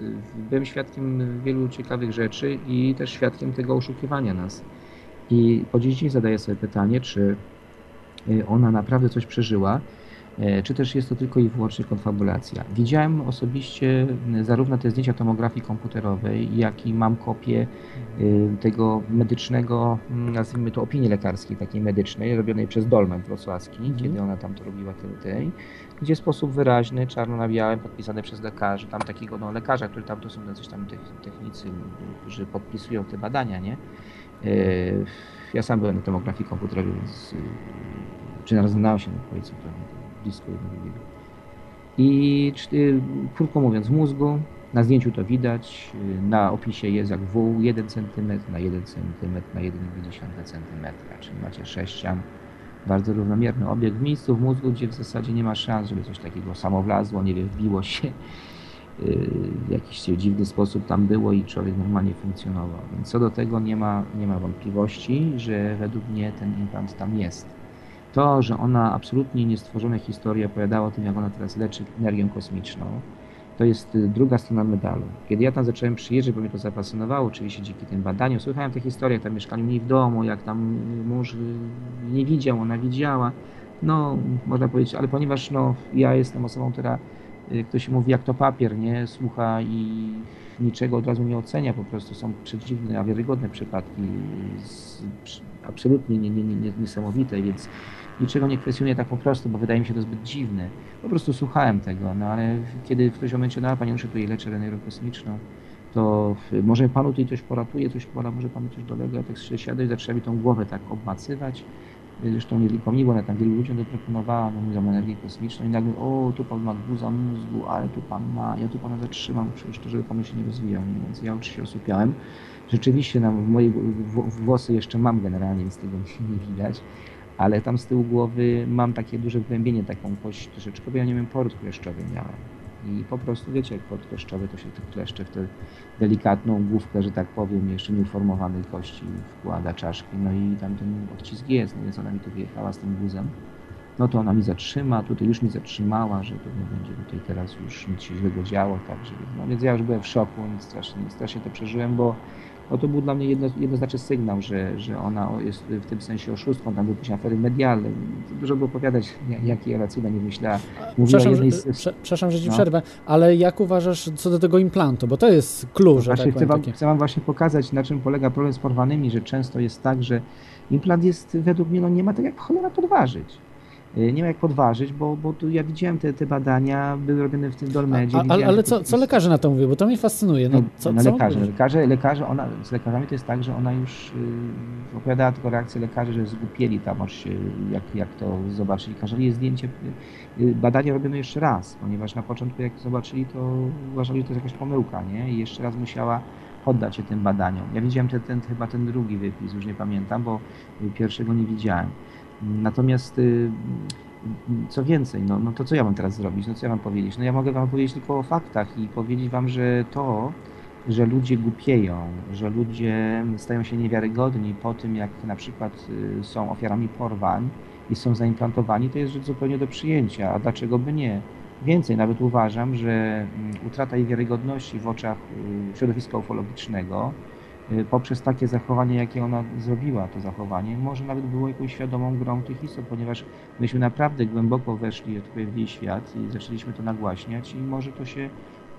byłem świadkiem wielu ciekawych rzeczy i też świadkiem tego oszukiwania nas. I po dziś dzień zadaję sobie pytanie, czy y, ona naprawdę coś przeżyła, czy też jest to tylko i wyłącznie konfabulacja. Widziałem osobiście zarówno te zdjęcia tomografii komputerowej, jak i mam kopię y, tego medycznego, mm, nazwijmy to opinii lekarskiej, takiej medycznej, robionej przez Dolmen Wrocławski, Mhm. kiedy ona tam to robiła tej, gdzie w sposób wyraźny, czarno na białym, podpisane przez lekarzy, tam takiego no, lekarza, który tam to są jacyś tam tech- technicy, którzy podpisują te badania, nie? Yy, Ja sam byłem na tomografii komputerowej, więc yy, czy znałem się, no, powiedzmy, to blisko jedno drugiego. I krótko mówiąc, w mózgu, na zdjęciu to widać, yy, na opisie jest jak wół 1 cm na 1 cm na 1,2 cm, czyli macie sześcian, bardzo równomierny obieg w miejscu w mózgu, gdzie w zasadzie nie ma szans, żeby coś takiego samowlazło, nie wiem, wbiło się yy, w jakiś dziwny sposób tam było i człowiek normalnie funkcjonował. Więc co do tego nie ma, nie ma wątpliwości, że według mnie ten implant tam jest. To, że ona absolutnie niestworzone historie opowiadała o tym, jak ona teraz leczy energią kosmiczną, to jest y, druga strona medalu. Kiedy ja tam zacząłem przyjeżdżać, bo mnie to zafascynowało, oczywiście dzięki tym badaniom, słuchałem tych historii, jak tam mieszkali u niej w domu, jak tam y, mąż y, nie widział, ona widziała. No, można powiedzieć, ale ponieważ no, ja jestem osobą, która, ktoś mówi, jak to papier, nie słucha i niczego od razu nie ocenia, po prostu są przedziwne, a wiarygodne przypadki, z, absolutnie nie, nie, nie, nie, niesamowite, więc niczego nie kwestionuję tak po prostu, bo wydaje mi się to zbyt dziwne. Po prostu słuchałem tego, no ale kiedy którymś momencie, no panie muszę tutaj leczę energią kosmiczną, to w- może panu tutaj coś poratuje, coś pana, może panu coś dolega, ja tak i zaczęła mi tą głowę tak obmacywać. Zresztą nie tylko mi, bo ona tam wielu ludziom to proponowała, no mówią energię kosmiczną i nagle, o tu pan ma guza mózgu, ale tu pan ma, ja tu pana zatrzymam, przecież to, żeby pan się nie rozwijał, nie? więc ja oczywiście osypiałem. Rzeczywiście na moje w- włosy jeszcze mam generalnie, więc tego nie widać ale tam z tyłu głowy mam takie duże wgłębienie, taką kość troszeczkę, bo ja nie wiem, port kleszczowy miałem. I po prostu, wiecie, jak port kleszczowy, to się te kleszcze w tę delikatną główkę, że tak powiem, jeszcze nieuformowanej kości wkłada czaszki, no i tam ten odcisk jest, no więc ona mi tu wyjechała z tym guzem. No to ona mi zatrzyma, tutaj już mi zatrzymała, że pewnie będzie tutaj teraz już nic się źlego działo, także, no więc ja już byłem w szoku, strasznie, strasznie to przeżyłem, bo no to był dla mnie jedno, jednoznaczny sygnał, że, że ona jest w tym sensie oszustką, tam były jakieś afery medialne. Dużo by opowiadać, jak- jakie ona cuda nie myślała. Mówiła Przepraszam, z- prze, przepraszam, że ci No. przerwę, ale jak uważasz co do tego implantu? Bo to jest że Właśnie tak chcę wam, takie. chcę wam właśnie pokazać, na czym polega problem z porwanymi, że często jest tak, że implant jest według mnie, no nie ma tak jak cholera podważyć. Y, Nie ma jak podważyć, bo, bo tu ja widziałem te, te badania, były robione w tym Dolmedzie. A, ale te co, co lekarze na to mówią? Bo to mnie fascynuje. No, co, no, co lekarze, lekarze, lekarze, ona, z lekarzami to jest tak, że ona już yy, opowiadała tylko reakcję lekarzy, że zgłupieli tam, aż się, jak, jak to zobaczyli. Każeli zdjęcie, yy, badanie robiono jeszcze raz, ponieważ na początku jak zobaczyli, to uważali, że to jest jakaś pomyłka, nie? I jeszcze raz musiała poddać się tym badaniom. Ja widziałem ten, ten, chyba ten drugi wypis, już nie pamiętam, bo y, pierwszego nie widziałem. Natomiast y, co więcej, no, no to co ja mam teraz zrobić? No co ja mam powiedzieć? No ja mogę wam powiedzieć tylko o faktach i powiedzieć wam, że to, że ludzie głupieją, że ludzie stają się niewiarygodni po tym, jak na przykład y, są ofiarami porwań i są zaimplantowani, to jest rzecz zupełnie do przyjęcia. A dlaczego by nie? Więcej, nawet uważam, że mm, utrata jej wiarygodności w oczach y, środowiska ufologicznego poprzez takie zachowanie, jakie ona zrobiła, to zachowanie, może nawet było jakąś świadomą grą tych istot, ponieważ myśmy naprawdę głęboko weszli to w jej świat i zaczęliśmy to nagłaśniać i może to się,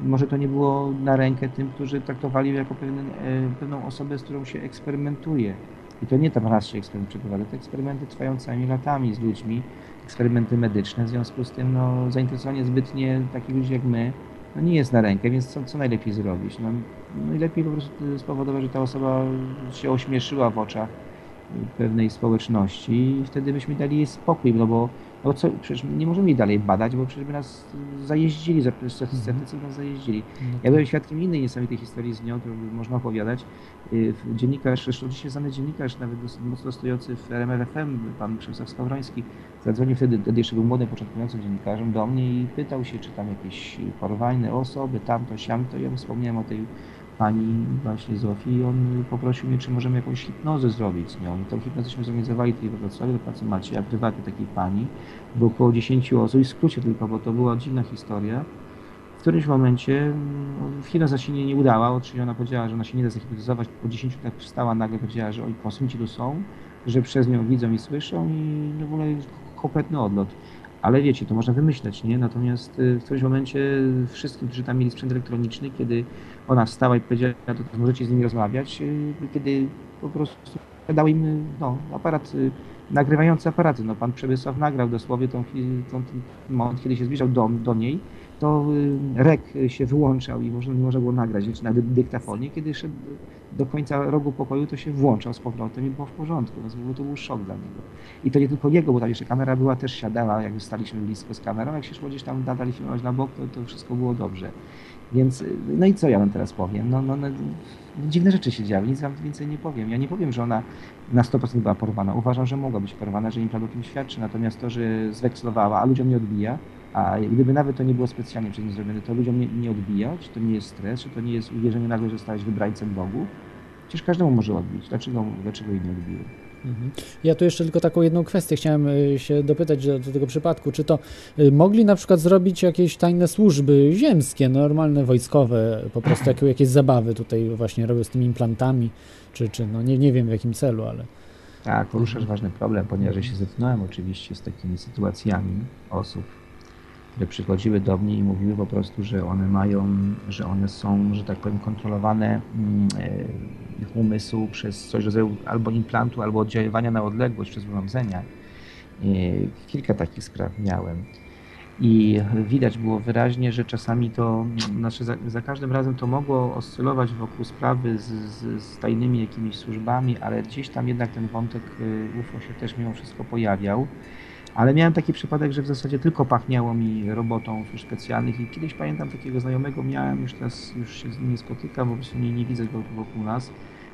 może to nie było na rękę tym, którzy traktowali ją jako pewien, e, pewną osobę, z którą się eksperymentuje. I to nie tam raz się eksperyment przeprowadza, te eksperymenty trwają całymi latami z ludźmi, eksperymenty medyczne, w związku z tym no, zainteresowanie zbytnie takich ludzi jak my no, nie jest na rękę, więc co, co najlepiej zrobić? No, najlepiej po prostu spowodować, że ta osoba się ośmieszyła w oczach pewnej społeczności i wtedy byśmy dali jej spokój, no bo No bo co, przecież nie możemy jej dalej badać, bo przecież by nas zajeździli, sceptycy by nas zajeździli. No Ja byłem świadkiem innej niesamowitej historii z nią, którą można opowiadać. Y, Dziennikarz, zresztą dzisiaj znany dziennikarz, nawet mocno stojący w RMFFM, pan Przemysław Skowroński, zadzwonił wtedy, wtedy jeszcze był młodym, początkującym dziennikarzem do mnie i pytał się, czy tam jakieś porwajne osoby, tamto, siamto. Ja mu wspomniałem o tej pani właśnie Zofii i on poprosił mnie, czy możemy jakąś hipnozę zrobić z nią. I tą hipnozyśmy zorganizowali tutaj we Wrocławiu do pracy Macieja, prywatnie takiej pani. Było około 10 osób i w skrócie tylko, bo to była dziwna historia. W którymś momencie mm, hipnoza się nie, nie udała, czyli ona powiedziała, że ona się nie da zahipnotyzować. Po 10 minutach wstała nagle powiedziała, że oj, konsumenci tu są, że przez nią widzą i słyszą i w ogóle kompletny odlot. Ale wiecie, to można wymyśleć, nie? Natomiast y, w którymś momencie wszystkim, którzy tam mieli sprzęt elektroniczny, kiedy ona wstała i powiedziała, to możecie z nimi rozmawiać, y, kiedy po prostu dał im no, aparat, y, nagrywający aparaty. No, pan Przemysław nagrał dosłownie tą, tą, ten moment, kiedy się zbliżał do, do niej, to y, rek się wyłączał i można, nie można było nagrać, znaczy na dy- dyktafonie. Kiedy szedł do końca rogu pokoju, to się włączał z powrotem i było w porządku. Więc mówię, to był szok dla niego. I to nie tylko jego, bo tam jeszcze kamera była, też siadała, jak staliśmy blisko z kamerą. Jak się szło gdzieś tam nadal filmować na bok, to, to wszystko było dobrze. Więc, y, no i co ja wam teraz powiem? No, no, no, dziwne rzeczy się działy, nic wam więcej nie powiem. Ja nie powiem, że ona na 100% była porwana. Uważam, że mogła być porwana, że im o tym świadczy. Natomiast to, że zwekslowała, a ludziom nie odbija, a gdyby nawet to nie było specjalnie przez nich zrobione, to ludziom nie, nie odbija, czy to nie jest stres, czy to nie jest uwierzenie nagle, że zostałeś wybrańcem Bogu. Przecież każdemu może odbić. Dlaczego, dlaczego jej nie odbiły? Mhm. Ja tu jeszcze tylko taką jedną kwestię chciałem y, się dopytać do, do tego przypadku. Czy to y, mogli na przykład zrobić jakieś tajne służby ziemskie, normalne, wojskowe, po prostu jakie, jakieś zabawy tutaj właśnie robią z tymi implantami, czy, czy no nie, nie wiem w jakim celu, ale Tak, poruszasz ważny problem, ponieważ ja się zetknąłem oczywiście z takimi sytuacjami osób, które przychodziły do mnie i mówiły po prostu, że one mają, że one są, że tak powiem, kontrolowane mm, e, ich umysł przez coś rodzaju albo implantu, albo oddziaływania na odległość przez urządzenia. E, Kilka takich spraw miałem. I widać było wyraźnie, że czasami to, znaczy za, za każdym razem to mogło oscylować wokół sprawy z, z, z tajnymi jakimiś służbami, ale gdzieś tam jednak ten wątek y, UFO się też mimo wszystko pojawiał. Ale miałem taki przypadek, że w zasadzie tylko pachniało mi robotą służb specjalnych i kiedyś pamiętam takiego znajomego miałem, już teraz już się z nim nie spotykam, bo prostu nie, nie widzę go wokół nas,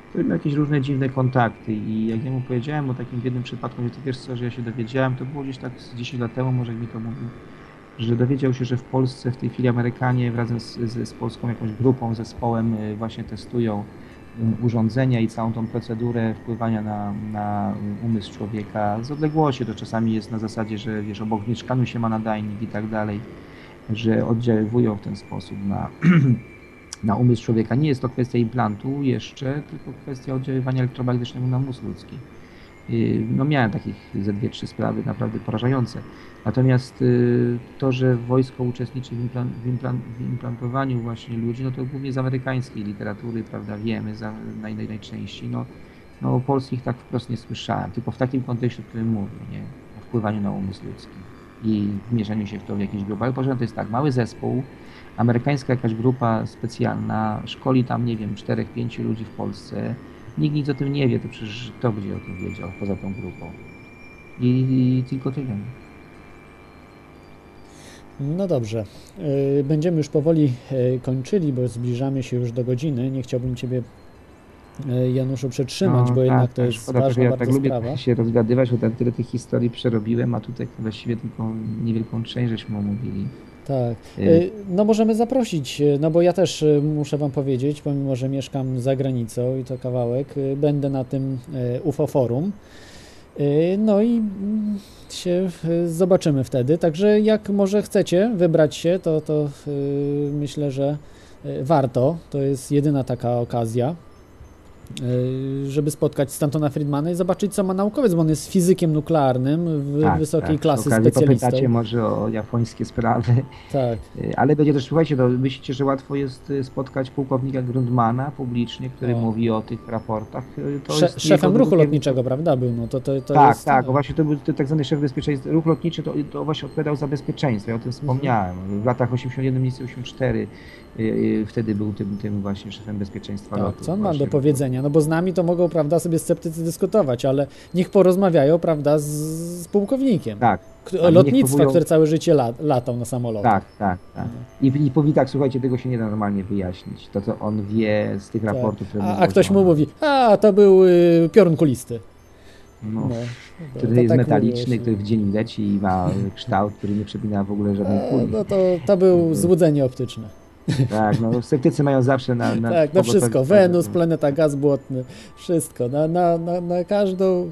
który miał jakieś różne dziwne kontakty i jak ja mu powiedziałem o takim jednym przypadku, mówię, ty wiesz co, że ja się dowiedziałem, to było gdzieś tak z 10 lat temu, może jak mi to mówił, że dowiedział się, że w Polsce w tej chwili Amerykanie razem z, z, z polską jakąś grupą, zespołem y, właśnie testują urządzenia i całą tą procedurę wpływania na, na umysł człowieka z odległości. To czasami jest na zasadzie, że wiesz, obok mieszkaniu się ma nadajnik i tak dalej, że oddziaływują w ten sposób na, na umysł człowieka. Nie jest to kwestia implantu jeszcze, tylko kwestia oddziaływania elektromagnetycznego na mózg ludzki. Y, No miałem takich ze dwie, trzy sprawy naprawdę porażające. Natomiast y, to, że wojsko uczestniczy w, implan, w, implan, w implantowaniu właśnie ludzi, no to głównie z amerykańskiej literatury, prawda, wiemy za, naj, naj, najczęściej. No, no o polskich tak wprost nie słyszałem, tylko w takim kontekście, o którym mówię, nie? O wpływaniu na umysł ludzki i wmierzeniu się w to w jakieś grupy. Ale porządek to jest tak, mały zespół, amerykańska jakaś grupa specjalna, szkoli tam, nie wiem, czterech, pięciu ludzi w Polsce, nikt nic o tym nie wie, to przecież kto będzie o tym wiedział poza tą grupą. I, i tylko tyle. No dobrze. Y, Będziemy już powoli y, kończyli, bo zbliżamy się już do godziny. Nie chciałbym Ciebie, y, Januszu, przetrzymać, No, bo jednak tak, to tak, jest szkoda, ważna ja tak lubię sprawa. się rozgadywać, bo tam tyle tych historii przerobiłem, a tutaj właściwie tylko niewielką część żeśmy omówili. Tak. Y, No możemy zaprosić, y, no bo ja też y, muszę Wam powiedzieć, pomimo, że mieszkam za granicą i to kawałek, będę na tym UFO Forum. No i mm, się zobaczymy wtedy. Także jak może chcecie wybrać się, to, to myślę, że warto. To jest jedyna taka okazja, żeby spotkać Stantona Friedmana i zobaczyć, co ma naukowiec, bo on jest fizykiem nuklearnym w wysokiej tak, klasy okazji specjalistą. popytacie może o japońskie sprawy, Tak. Y, ale będzie też, słuchajcie, to myślicie, że łatwo jest y, spotkać pułkownika Grundmana publicznie, który O. mówi o tych raportach. Y, To Sze- jest szefem ruchu drugie- lotniczego, prawda, był, no to, to, to tak, jest... tak, bo właśnie to był tak zwany szef bezpieczeństwa. Ruch lotniczy to, to właśnie odpowiadał za bezpieczeństwo, ja o tym wspomniałem. W latach 81, 84 y, y, wtedy był tym, tym właśnie szefem bezpieczeństwa Tak, lotu. co on ma do powiedzenia No bo z nami to mogą, prawda, sobie sceptycy dyskutować, ale niech porozmawiają, prawda, z, z pułkownikiem. Tak, K- ale niech Lotnictwa, próbują- które całe życie la, latał na samolotach. tak, tak, tak. I, I powie tak, słuchajcie, tego się nie da normalnie wyjaśnić. To, co on wie z tych raportów, które Tak. A, mu a ktoś mu mówi, a to był y, piorun kulisty. No, No, który to jest tak metaliczny, mówiło się. który w dzień leci i ma y, kształt, który nie przypomina w ogóle żadnej A, kuli. No to, to był złudzenie optyczne. Tak, no sceptycy mają zawsze na... na tak, na wszystko. Wenus, planeta, gaz błotny, wszystko. Na, na, na, na każdą...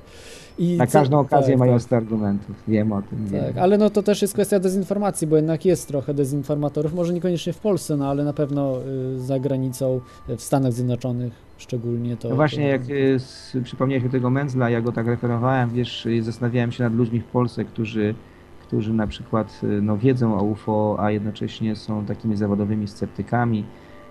I Na co- każdą okazję tak, mają tak. 100 argumentów. Wiem o tym. Wiem. Tak, ale no to też jest kwestia dezinformacji, bo jednak jest trochę dezinformatorów, może niekoniecznie w Polsce, no ale na pewno y, za granicą, w Stanach Zjednoczonych szczególnie to... No właśnie, to, jak y, przypomniałeś o tego Menzla, ja go tak referowałem, wiesz, zastanawiałem się nad ludźmi w Polsce, którzy, którzy na przykład y, no, wiedzą o UFO, a jednocześnie są takimi zawodowymi sceptykami,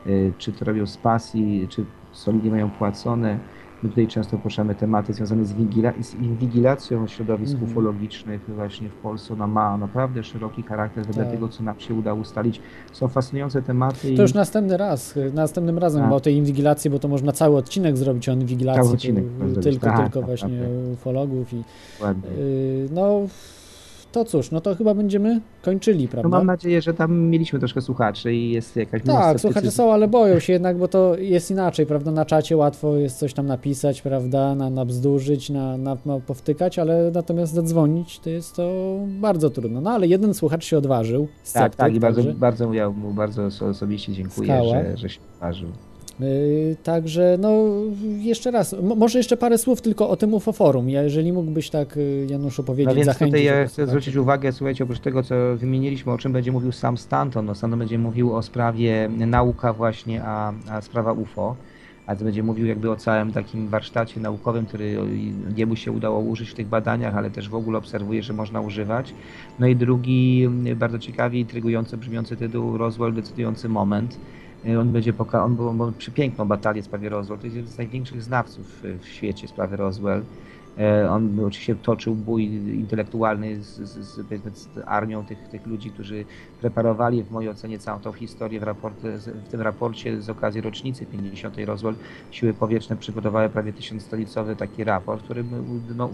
y, czy to robią z pasji, czy solidnie mają płacone. My tutaj często poruszamy tematy związane z, wigila- z inwigilacją środowisk Mhm. ufologicznych właśnie w Polsce. Ona ma naprawdę szeroki charakter wedle Tak. tego, co nam się udało ustalić. Są fascynujące tematy. To i- już następny raz, y, następnym razem Tak. chyba o tej inwigilacji, bo to można cały odcinek zrobić o inwigilacji, Cały odcinek tylko, tak, tylko tak, właśnie tak. ufologów i Ładnie. no to cóż, no to chyba będziemy kończyli, No prawda? mam nadzieję, że tam mieliśmy troszkę słuchaczy i jest jakaś Tak, słuchacze są, ale boją się jednak, bo to jest inaczej, prawda? Na czacie łatwo jest coś tam napisać, prawda? Na, na bzdurzyć, na, na, na powtykać, ale natomiast zadzwonić to jest to bardzo trudno. No ale jeden słuchacz się odważył. Tak, sceptyk, tak i bardzo, także- bardzo ja mu bardzo oso- osobiście dziękuję, Skała. że, że się odważył. Yy, także, no, jeszcze raz, może jeszcze parę słów tylko o tym UFO Forum. Ja, jeżeli mógłbyś tak, y, Januszu, powiedzieć, No więc zachęcić. tutaj ja chcę zwrócić uwagę, słuchajcie, oprócz tego, co wymieniliśmy, o czym będzie mówił sam Stanton, no Stanton będzie mówił o sprawie nauka właśnie, a, a sprawa UFO, a będzie mówił jakby o całym takim warsztacie naukowym, który jemu się udało użyć w tych badaniach, ale też w ogóle obserwuje, że można używać. No i drugi, m, bardzo ciekawy, intrygująco brzmiący tytuł Roswell, decydujący moment. Y, On będzie poka- on, on, on przepiękną batalię w sprawie Roswell. To jest jeden z największych znawców y, w świecie sprawy Roswell. E, On oczywiście toczył bój intelektualny z, z, z, z armią tych, tych ludzi, którzy preparowali w mojej ocenie całą tą historię w, raporcie, w tym raporcie z okazji rocznicy 50. Roswell. Siły powietrzne przygotowały prawie tysiącstronicowy taki raport, który no,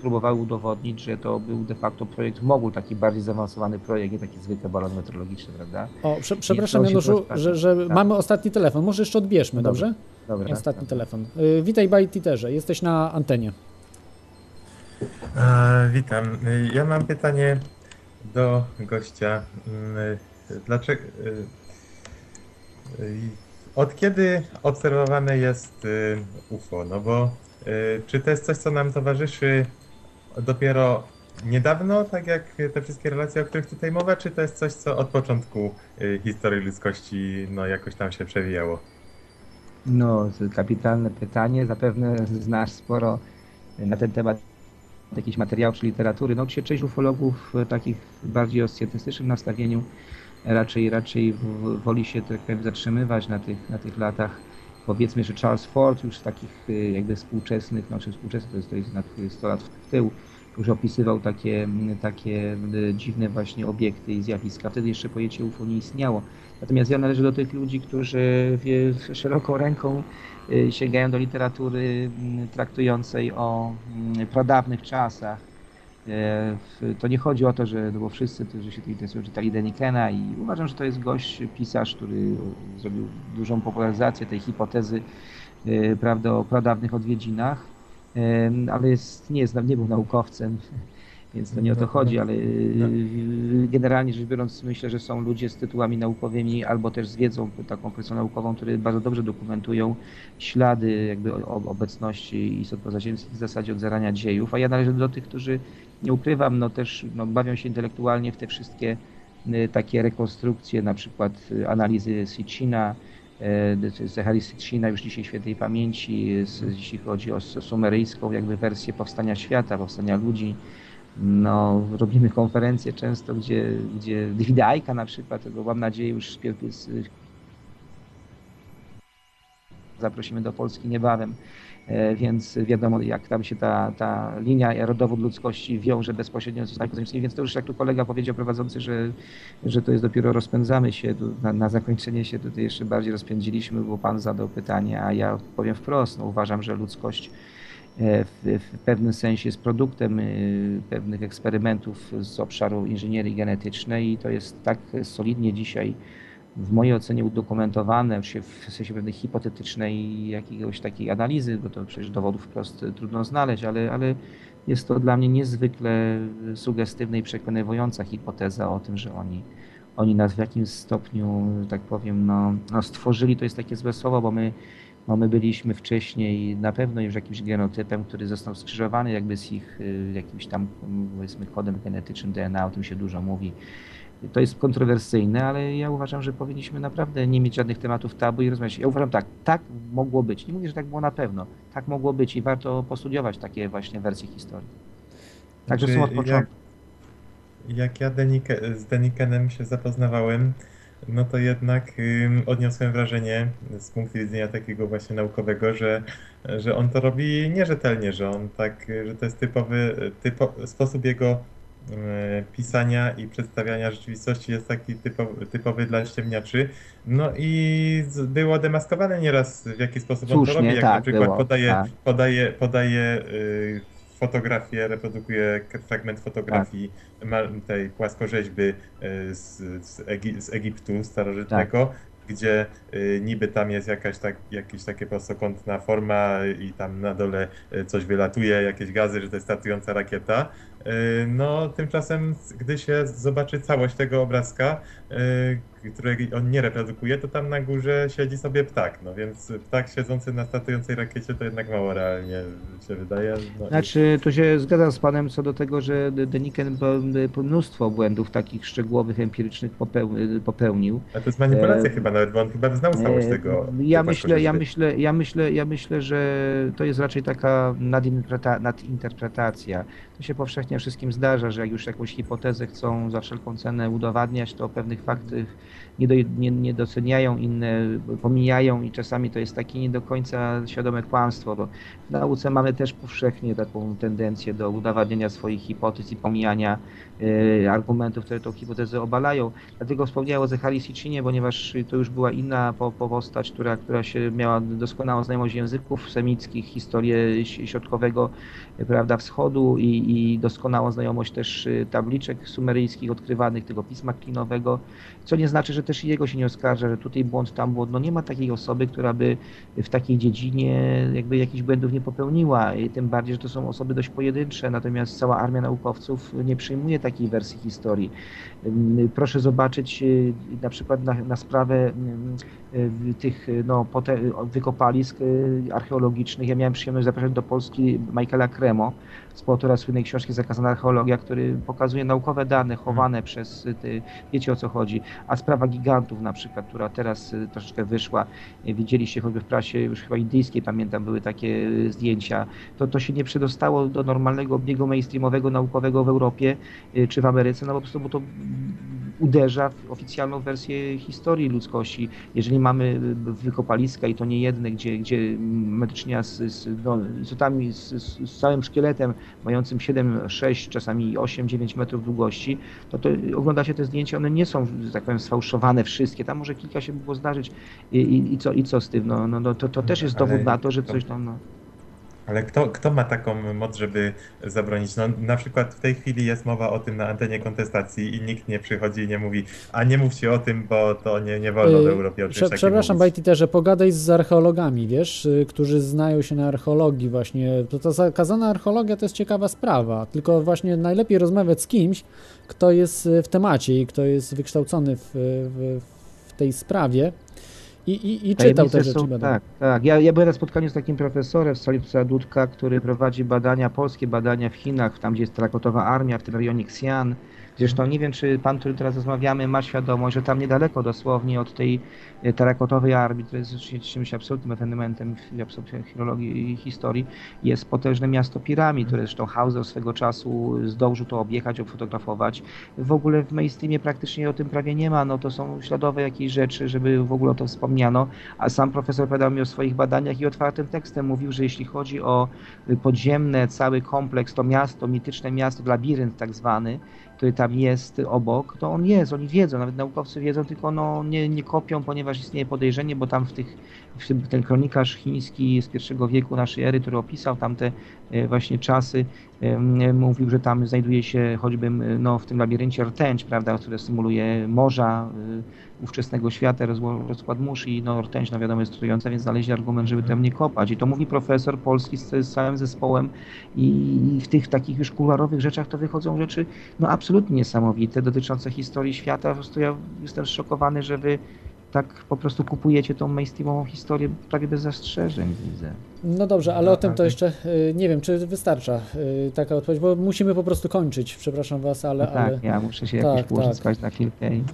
próbowały udowodnić, że to był de facto projekt Mogul, taki bardziej zaawansowany projekt, nie taki zwykły balon meteorologiczny, prawda? O, prze, przepraszam, Januszu, że, że Tak. mamy ostatni telefon. Może jeszcze odbierzmy, Dobra. dobrze? Dobra. Ostatni dobra. telefon. Y, witaj, Bajtiterze. Jesteś na antenie. E, witam. Ja mam pytanie do gościa. Mm, Dlaczego. e, e, Od kiedy obserwowane jest UFO? No bo czy to jest coś, co nam towarzyszy dopiero niedawno, tak jak te wszystkie relacje, o których tutaj mowa, czy to jest coś, co od początku e, historii ludzkości no, jakoś tam się przewijało? No, kapitalne pytanie. Zapewne znasz sporo na ten temat jakichś materiałów czy literatury. No, oczywiście część ufologów e, takich bardziej o sceptycznym nastawieniu raczej, raczej woli się tak zatrzymywać na tych, na tych latach. Powiedzmy, że Charles Ford już takich e, jakby współczesnych, znaczy współczesnych, to jest, to jest na 100 lat w tył, już opisywał takie, takie e, dziwne właśnie obiekty i zjawiska. Wtedy jeszcze pojęcie UFO nie istniało. Natomiast ja należę do tych ludzi, którzy szeroką ręką y, sięgają do literatury mm, traktującej o mm, pradawnych czasach. E, To nie chodzi o to, że no bo wszyscy, którzy się tym interesują, czytali Denikena i uważam, że to jest gość, pisarz, który zrobił dużą popularyzację tej hipotezy e, prawda, o pradawnych odwiedzinach, E, ale jest, nie, jest, nie był naukowcem, więc to nie o to chodzi, ale e, generalnie rzecz biorąc myślę, że są ludzie z tytułami naukowymi albo też z wiedzą taką profesją naukową, które bardzo dobrze dokumentują ślady jakby obecności istot pozaziemskich w zasadzie od zarania dziejów, a ja należę do tych, którzy nie ukrywam, no też no, bawią się intelektualnie w te wszystkie y, takie rekonstrukcje, na przykład y, analizy Sitchina, y, Zachary Sitchina już dzisiaj świętej pamięci, y, jeśli chodzi o sumeryjską jakby wersję powstania świata, powstania ludzi. No, robimy konferencje często, gdzie, gdzie Davida na przykład, tego mam nadzieję już zaprosimy do Polski niebawem. E, więc wiadomo, jak tam się ta, ta linia rodowód ludzkości wiąże bezpośrednio z Znakami Kozmicznymi, więc to już jak tu kolega powiedział prowadzący, że, że to jest dopiero rozpędzamy się, na, na zakończenie się tutaj jeszcze bardziej rozpędziliśmy, bo Pan zadał pytanie, a ja powiem wprost, no uważam, że ludzkość w, w pewnym sensie jest produktem e, pewnych eksperymentów z obszaru inżynierii genetycznej i to jest tak solidnie dzisiaj w mojej ocenie udokumentowane w sensie pewnej hipotetycznej jakiegoś takiej analizy, bo to przecież dowodów wprost trudno znaleźć, ale, ale jest to dla mnie niezwykle sugestywna i przekonywująca hipoteza o tym, że oni, oni nas w jakimś stopniu, tak powiem, no, no stworzyli, to jest takie złe słowo, bo my, bo my byliśmy wcześniej na pewno już jakimś genotypem, który został skrzyżowany jakby z ich y, jakimś tam powiedzmy kodem genetycznym DNA, o tym się dużo mówi to jest kontrowersyjne, ale ja uważam, że powinniśmy naprawdę nie mieć żadnych tematów tabu i rozmawiać. Ja uważam tak, tak mogło być. Nie mówię, że tak było na pewno. Tak mogło być i warto postudiować takie właśnie wersje historii. Także znaczy, są od początku. Jak, jak ja Denike, z Denikenem się zapoznawałem, no to jednak odniosłem wrażenie z punktu widzenia takiego właśnie naukowego, że, że on to robi nierzetelnie, że on tak, że to jest typowy typo, sposób jego pisania i przedstawiania rzeczywistości jest taki typowy, typowy dla ściemniaczy. No i było demaskowane nieraz w jaki sposób Słusznie, on to robi, jak tak, na przykład było, podaje, tak. podaje, podaje y, fotografię, reprodukuje fragment fotografii tak. tej płaskorzeźby y, z, z, Egi z Egiptu starożytnego, tak gdzie y, niby tam jest jakaś tak, jakieś takie prostokątna forma i tam na dole y, coś wylatuje, jakieś gazy, że to jest startująca rakieta. Y, no, tymczasem, gdy się zobaczy całość tego obrazka, którego on nie reprodukuje, to tam na górze siedzi sobie ptak. No więc ptak siedzący na startującej rakiecie to jednak mało realnie się wydaje. No znaczy, tu się zgadzam z panem co do tego, że Deniken mnóstwo błędów takich szczegółowych, empirycznych popełnił. A to jest manipulacja e... chyba nawet, bo on chyba znał całość e... tego. Ja myślę, ja myślę, ja myślę, ja myślę, że to jest raczej taka nadinterpretacja. To się powszechnie wszystkim zdarza, że jak już jakąś hipotezę chcą za wszelką cenę udowadniać, to pewnych faktów nie, do, nie, nie doceniają, inne pomijają i czasami to jest takie nie do końca świadome kłamstwo, bo w nauce mamy też powszechnie taką tendencję do udowadniania swoich hipotez i pomijania argumentów, które tą hipotezę obalają. Dlatego wspomniałem o Zecharii Sitchinie, ponieważ to już była inna po, która, która się miała doskonałą znajomość języków semickich, historię środkowego prawda, wschodu i, i doskonałą znajomość też y, tabliczek sumeryjskich odkrywanych, tego pisma klinowego, co nie znaczy, że też jego się nie oskarża, że tutaj błąd, tam błąd. No nie ma takiej osoby, która by w takiej dziedzinie jakby jakichś błędów nie popełniła. I tym bardziej, że to są osoby dość pojedyncze, natomiast cała armia naukowców nie przyjmuje takiej wersji historii. Proszę zobaczyć y, na przykład na, na sprawę y, tych no, wykopalisk archeologicznych. Ja miałem przyjemność zapraszać do Polski Michaela Kremo, współautora słynnej książki Zakazana archeologia, który pokazuje naukowe dane chowane hmm. przez, ty, wiecie o co chodzi, a sprawa gigantów na przykład, która teraz y, troszeczkę wyszła, y, widzieliście choćby w prasie już chyba indyjskiej, pamiętam, były takie y, zdjęcia, to, to się nie przedostało do normalnego obiegu mainstreamowego, naukowego w Europie czy w Ameryce, no po prostu bo to uderza w oficjalną wersję historii ludzkości. Jeżeli mamy wykopaliska i to nie jedne, gdzie, gdzie medycznie z, z no, istotami, z, z, całym szkieletem mającym 7, 6, czasami 8, 9 metrów długości, to, to oglądacie te zdjęcia, one nie są, że tak powiem, sfałszowane wszystkie. Tam może kilka się było zdarzyć i, i, i co, i co z tym? No, no, no to, to też jest dowód na to, że coś tam... No. Ale kto, kto ma taką moc, żeby zabronić? No, na przykład w tej chwili jest mowa o tym na antenie kontestacji i nikt nie przychodzi i nie mówi, a nie mówcie o tym, bo to nie, nie wolno w yy, Europie o Prze Przepraszam, Bajtiterze, pogadaj z archeologami, wiesz, y, którzy znają się na archeologii właśnie. To, to zakazana archeologia to jest ciekawa sprawa, tylko właśnie najlepiej rozmawiać z kimś, kto jest y, w temacie i kto jest wykształcony w, w, w tej sprawie i, i, i czytał te rzeczy. Są, tak, tak. Ja, ja byłem na spotkaniu z takim profesorem z Solipca Dudka, który prowadzi badania, polskie badania w Chinach, tam gdzie jest trakotowa armia, w tym rejonie Xi'an. Zresztą nie wiem, czy pan, który teraz rozmawiamy, ma świadomość, że tam niedaleko dosłownie od tej e, terakotowej armii, która jest czymś absolutnym efementem w filologii i historii, jest potężne miasto piramid, które zresztą Hauser swego czasu zdążył to objechać, obfotografować. W ogóle w mainstreamie praktycznie o tym prawie nie ma, no to są śladowe jakieś rzeczy, żeby w ogóle o to wspomniano, a sam profesor opowiadał mi o swoich badaniach i otwartym tekstem mówił, że jeśli chodzi o y, podziemne, cały kompleks, to miasto, mityczne miasto, labirynt tak zwany, który tam jest obok, to on jest, oni wiedzą, nawet naukowcy wiedzą, tylko no, nie, nie kopią, ponieważ istnieje podejrzenie, bo tam w tych, ten kronikarz chiński z pierwszego wieku naszej ery, który opisał tamte e, właśnie czasy, e, mówił, że tam znajduje się choćby e, no, w tym labiryncie rtęć, prawda, które symuluje morza ówczesnego świata, rozkład mórz i no, rtęć, no wiadomo, jest trująca, więc znaleźli argument, żeby tam nie kopać. I to mówi profesor polski z, z całym zespołem i w tych takich już kuluarowych rzeczach to wychodzą rzeczy no absolutnie niesamowite dotyczące historii świata. Po prostu ja jestem zszokowany, że wy tak po prostu kupujecie tą mainstreamową historię prawie bez zastrzeżeń, widzę. No dobrze, ale o tym to jeszcze y, nie wiem, czy wystarcza y, taka odpowiedź, bo musimy po prostu kończyć. Przepraszam was, ale. No tak, ale... ja muszę się Tak, jakoś położyć tak. spać na chwilkę i,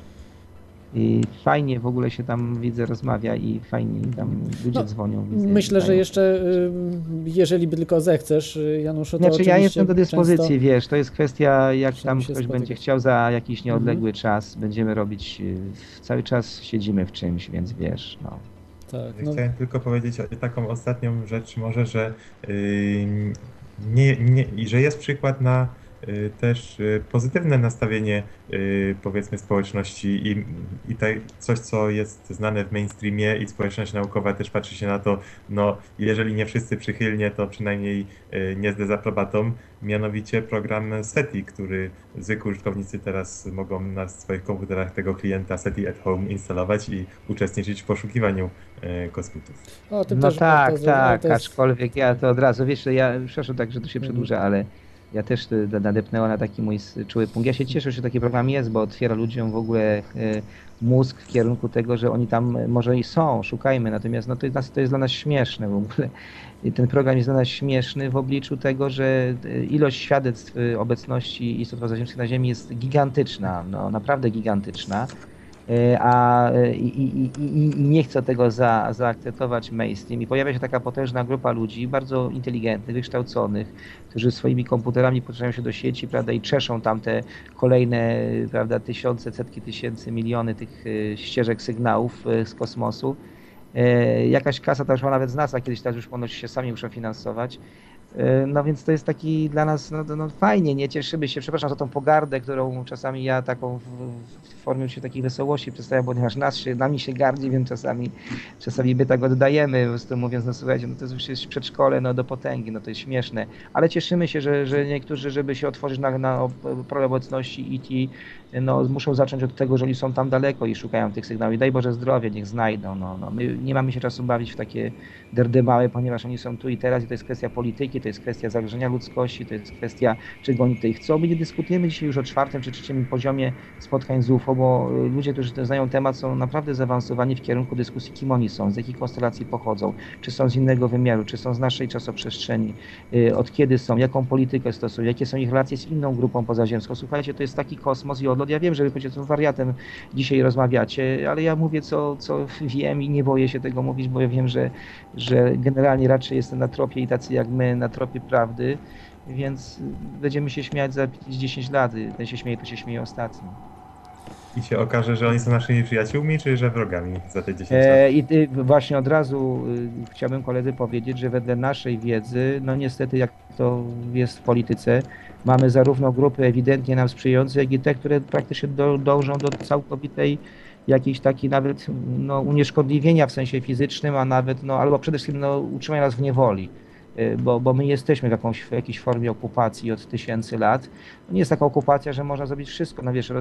i fajnie w ogóle się tam widzę, rozmawia i fajnie tam ludzie No, dzwonią. Widzę, Myślę, że jeszcze, y, jeżeli by tylko zechcesz, y, Januszu, to Znaczy ja jestem do dyspozycji, często- wiesz, to jest kwestia, jak tam ktoś będzie chciał za jakiś nieodległy Mhm. czas, będziemy robić, y, cały czas siedzimy w czymś, więc wiesz, no. Tak, no, Chciałem tylko powiedzieć o- taką ostatnią rzecz może, że yy, nie, nie, że jest przykład na yy, też yy, pozytywne nastawienie yy, powiedzmy społeczności i, i te, coś, co jest znane w mainstreamie i społeczność naukowa też patrzy się na to, no jeżeli nie wszyscy przychylnie, to przynajmniej nie z dezaprobatą, mianowicie program SETI, który zwykli użytkownicy teraz mogą na swoich komputerach tego klienta SETI at Home instalować i uczestniczyć w poszukiwaniu kosmitów. o No też tak, tak, to jest- aczkolwiek ja to od razu, wiesz, ja przepraszam tak, że to się Mhm. przedłuża, ale ja też to nadepnęła na taki mój czuły punkt. Ja się cieszę, że taki program jest, bo otwiera ludziom w ogóle e, mózg w kierunku tego, że oni tam e, może i są, szukajmy, natomiast no to, jest, to jest dla nas śmieszne w ogóle. I ten program jest dla nas śmieszny w obliczu tego, że ilość świadectw obecności istot pozaziemskich na Ziemi jest gigantyczna, no naprawdę gigantyczna. E, a e, i, i, i, nie chce tego za, zaakceptować mainstream i pojawia się taka potężna grupa ludzi, bardzo inteligentnych, wykształconych, którzy swoimi komputerami podszywają się do sieci, prawda, i czeszą tam te kolejne, prawda, tysiące, setki tysięcy, miliony tych ścieżek sygnałów z kosmosu. Jakaś kasa też ma nawet z nas, a kiedyś też już ponoć się sami muszą finansować. No więc to jest taki dla nas no, no fajnie, nie cieszymy się. Przepraszam za tą pogardę, którą czasami ja taką w, w formie się takiej wesołości przedstawiam, ponieważ nas się, nami się gardzi, więc czasami, czasami my tak oddajemy, po prostu mówiąc, no słuchajcie, no to już jest przedszkole no, do potęgi, no to jest śmieszne. Ale cieszymy się, że, że niektórzy, żeby się otworzyć na, na ob- pole obecności ET, no muszą zacząć od tego, że oni są tam daleko i szukają tych sygnałów. I daj Boże zdrowie, niech znajdą. No, no. My nie mamy się czasu bawić w takie derdemały, ponieważ oni są tu i teraz i to jest kwestia polityki, to jest kwestia zagrożenia ludzkości, to jest kwestia, czego oni tutaj chcą. My nie dyskutujemy dzisiaj już o czwartym czy trzecim poziomie spotkań z UFO, bo ludzie, którzy znają temat, są naprawdę zaawansowani w kierunku dyskusji, kim oni są, z jakich konstelacji pochodzą, czy są z innego wymiaru, czy są z naszej czasoprzestrzeni, y, od kiedy są, jaką politykę stosują, jakie są ich relacje z inną grupą pozaziemską. Słuchajcie, to jest taki kosmos i odlot. Ja wiem, że wy będziecie wariatem dzisiaj rozmawiacie, ale ja mówię, co, co wiem i nie boję się tego mówić, bo ja wiem, że, że generalnie raczej jestem na tropie i tacy jak my na tropie prawdy, więc będziemy się śmiać za 10 lat. Ten się śmieje, to się śmieje ostatni. I się okaże, że oni są naszymi przyjaciółmi, czy że wrogami za te 10 lat. E, I y, właśnie od razu y, chciałbym koledzy powiedzieć, że wedle naszej wiedzy, no niestety jak to jest w polityce, mamy zarówno grupy ewidentnie nam sprzyjające, jak i te, które praktycznie do, dążą do całkowitej jakiejś takiej nawet no, unieszkodliwienia w sensie fizycznym, a nawet, no, albo przede wszystkim no, utrzymania nas w niewoli. Y, Bo, bo my jesteśmy w, jakąś, w jakiejś formie okupacji od tysięcy lat. Nie jest taka okupacja, że można zrobić wszystko. No wiesz,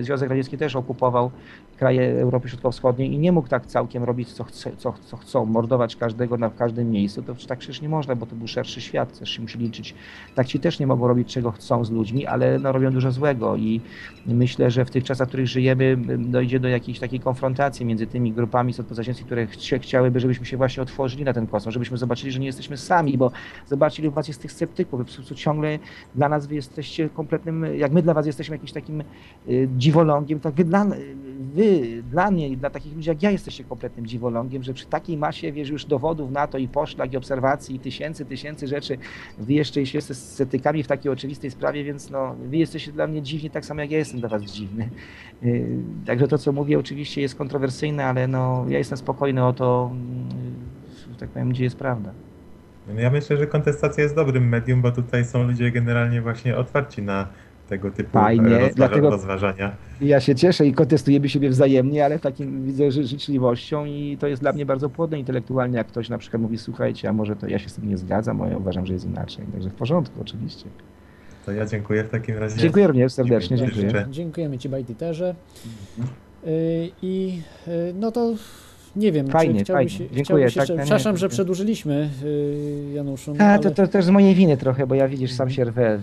Związek Radziecki też okupował kraje Europy Środkowo-Wschodniej i nie mógł tak całkiem robić, co, chce, co, co chcą, mordować każdego na w każdym miejscu. To tak przecież nie można, bo to był szerszy świat, też się musi liczyć. Tak ci też nie mogą robić, czego chcą z ludźmi, ale no, robią dużo złego i myślę, że w tych czasach, w których żyjemy, dojdzie do jakiejś takiej konfrontacji między tymi grupami pozaziemskich, które chciałyby, żebyśmy się właśnie otworzyli na ten kosmos, żebyśmy zobaczyli, że nie jesteśmy sami bo zobaczcie, ile u was jest tych sceptyków, po prostu ciągle dla nas wy jesteście kompletnym, jak my dla was jesteśmy jakimś takim y, dziwolągiem, tak wy dla, wy dla mnie i dla takich ludzi jak ja jesteście kompletnym dziwolągiem, że przy takiej masie, wiesz, już dowodów na to i poszlak i obserwacji i tysięcy, tysięcy rzeczy, wy jeszcze się sceptykami w takiej oczywistej sprawie, więc no, wy jesteście dla mnie dziwni tak samo jak ja jestem dla was dziwny. Y, Także to, co mówię, oczywiście jest kontrowersyjne, ale no, ja jestem spokojny o to, y, że tak powiem, gdzie jest prawda. No Ja myślę, że kontestacja jest dobrym medium, bo tutaj są ludzie generalnie właśnie otwarci na tego typu Fajnie, rozważa- dlatego- rozważania. Ja się cieszę i kontestujemy siebie wzajemnie, ale takim widzę że życzliwością i to jest dla mnie bardzo płodne intelektualnie, jak ktoś na przykład mówi, słuchajcie, a może to ja się z tym nie zgadzam, a ja uważam, że jest inaczej. Także w porządku, oczywiście. To ja dziękuję w takim razie. Dziękuję również serdecznie, Dziękuję. dziękuję. Dziękujemy Ci, Bajtiterze. Y, I y, no to nie wiem, Fajnie, fajnie. chciałbyś Dziękuję, jeszcze... tak, no Przepraszam, że przedłużyliśmy, y, Januszu, no, A, ale... to, to też z mojej winy trochę, bo ja widzisz, sam się rwę,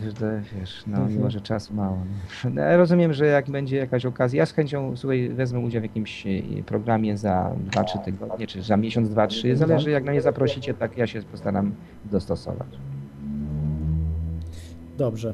wiesz, no Mhm. mimo, że czasu mało. No. No, rozumiem, że jak będzie jakaś okazja, ja z chęcią, słuchaj, wezmę udział w jakimś e, programie za 2-3 tygodnie, czy za miesiąc, dwa, trzy, zależy jak na mnie zaprosicie, tak ja się postaram dostosować. Dobrze.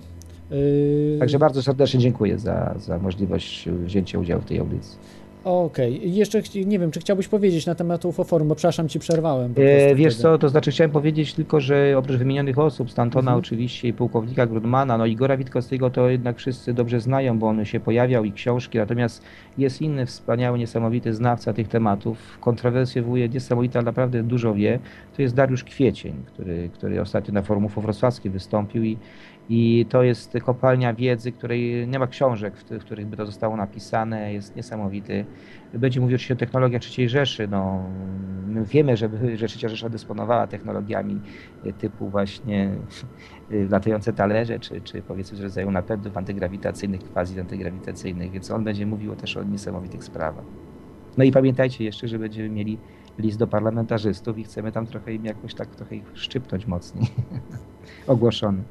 Y, Także bardzo serdecznie dziękuję za, za możliwość wzięcia udziału w tej audycji. Okej, I jeszcze nie wiem, czy chciałbyś powiedzieć na temat UFO Forum, bo przepraszam, Ci przerwałem. E, wiesz wtedy. co, to znaczy chciałem powiedzieć tylko, że oprócz wymienionych osób, Stantona Mhm. oczywiście i pułkownika Grudmana, no Igora Witkowskiego to jednak wszyscy dobrze znają, bo on się pojawiał i książki, natomiast jest inny wspaniały, niesamowity znawca tych tematów, kontrowersje wywołuje niesamowite, ale naprawdę dużo wie, to jest Dariusz Kwiecień, który, który ostatnio na forum wrocławskim wystąpił i i to jest kopalnia wiedzy, której nie ma książek, w, których by to zostało napisane, jest niesamowity. Będzie mówił oczywiście o technologiach III Rzeszy. No, my wiemy, że, że III Rzesza dysponowała technologiami typu właśnie y, latające talerze, czy, czy powiedzmy z rodzaju napędów antygrawitacyjnych, quasi antygrawitacyjnych, więc on będzie mówił też o niesamowitych sprawach. No i pamiętajcie jeszcze, że będziemy mieli list do parlamentarzystów i chcemy tam trochę im jakoś tak trochę ich szczypnąć mocniej. Ogłoszony.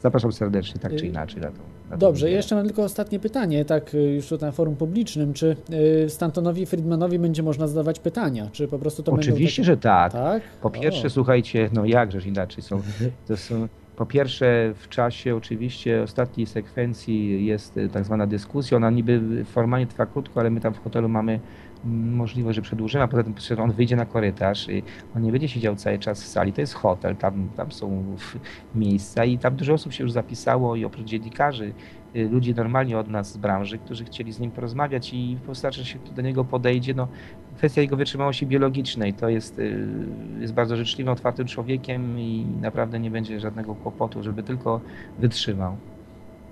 Zapraszam serdecznie, tak czy Y, inaczej. Na to, na Dobrze, jeszcze mam tylko ostatnie pytanie, tak y, już tu na forum publicznym, czy y, Stantonowi Friedmanowi będzie można zadawać pytania, czy po prostu to Oczywiście, będą że tak. takie... Tak? Po pierwsze, O. słuchajcie, no jakżeż inaczej są. To są. Po pierwsze, w czasie oczywiście ostatniej sekwencji jest tak zwana dyskusja. Ona niby formalnie trwa krótko, ale my tam w hotelu mamy możliwość, że przedłużymy, a poza tym on wyjdzie na korytarz i on nie będzie siedział cały czas w sali. To jest hotel, tam, tam są miejsca i tam dużo osób się już zapisało i oprócz dziennikarzy, y, ludzi normalnie od nas z branży, którzy chcieli z nim porozmawiać i wystarczy, że się do niego podejdzie. No, kwestia jego wytrzymałości biologicznej to jest, y, jest bardzo życzliwym, otwartym człowiekiem i naprawdę nie będzie żadnego kłopotu, żeby tylko wytrzymał.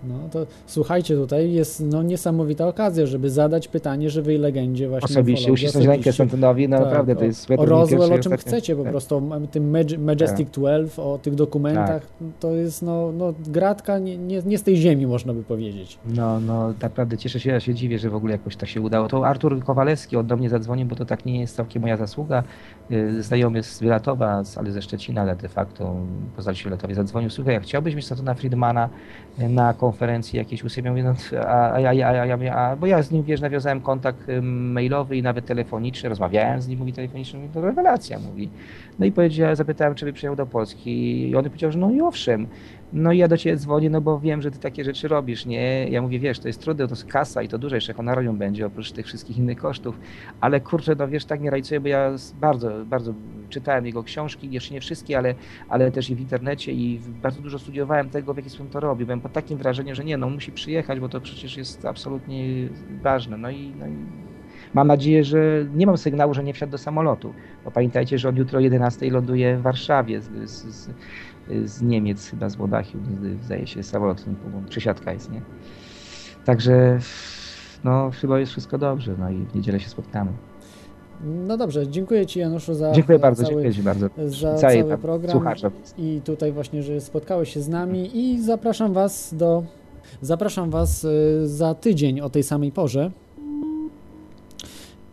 No to słuchajcie, tutaj jest no, niesamowita okazja, żeby zadać pytanie żywej legendzie właśnie Osobiście uścisnąć rękę. Stantonowi, no Tak, naprawdę to o- jest O Roswell, o czym chcecie, po tak. prostu o tym Majestic 12, o tych dokumentach, to jest no, no gratka nie, nie, nie z tej ziemi, można by powiedzieć. No, no naprawdę cieszę się, ja się dziwię, że w ogóle jakoś tak się udało. To Artur Kowalewski, on do mnie zadzwonił, bo to tak nie jest całkiem moja zasługa. Y, Znajomy z Wylatowa, ale ze Szczecina, ale de facto poza Wylatowie zadzwonił. Słuchaj, jak chciałbyś mieć Statona Friedmana na konferencji jakiejś ja mówię, no, a, a, mówię, a, bo ja z nim, wiesz, nawiązałem kontakt mailowy i nawet telefoniczny, rozmawiałem z nim, mówi telefonicznie, mówi, to rewelacja, mówi. No i powiedział, zapytałem, czy by przyjechał do Polski i on powiedział, że no i owszem. No i ja do ciebie dzwonię, no bo wiem, że ty takie rzeczy robisz, nie? Ja mówię, wiesz, to jest trudne, to jest kasa i to dużo jeszcze honorarium będzie, oprócz tych wszystkich innych kosztów, ale kurczę, no wiesz, tak nie rajcuję, bo ja bardzo, bardzo czytałem jego książki, jeszcze nie wszystkie, ale, ale też i w internecie i bardzo dużo studiowałem tego, w jaki sposób to robi. Byłem pod takim wrażeniem, że nie, no musi przyjechać, bo to przecież jest absolutnie ważne. No i, no i mam nadzieję, że nie mam sygnału, że nie wsiadł do samolotu, bo pamiętajcie, że on jutro o 11 ląduje w Warszawie z, z, z, z Niemiec, chyba z Monachium, zdaje się, samolot, przesiadka jest, nie? Także no chyba jest wszystko dobrze, no i w niedzielę się spotkamy. No dobrze, dziękuję Ci Januszu za Dziękuję bardzo, cały, dziękuję Ci bardzo. za cały program i tutaj właśnie, że spotkałeś się z nami i zapraszam Was do zapraszam Was y, za tydzień o tej samej porze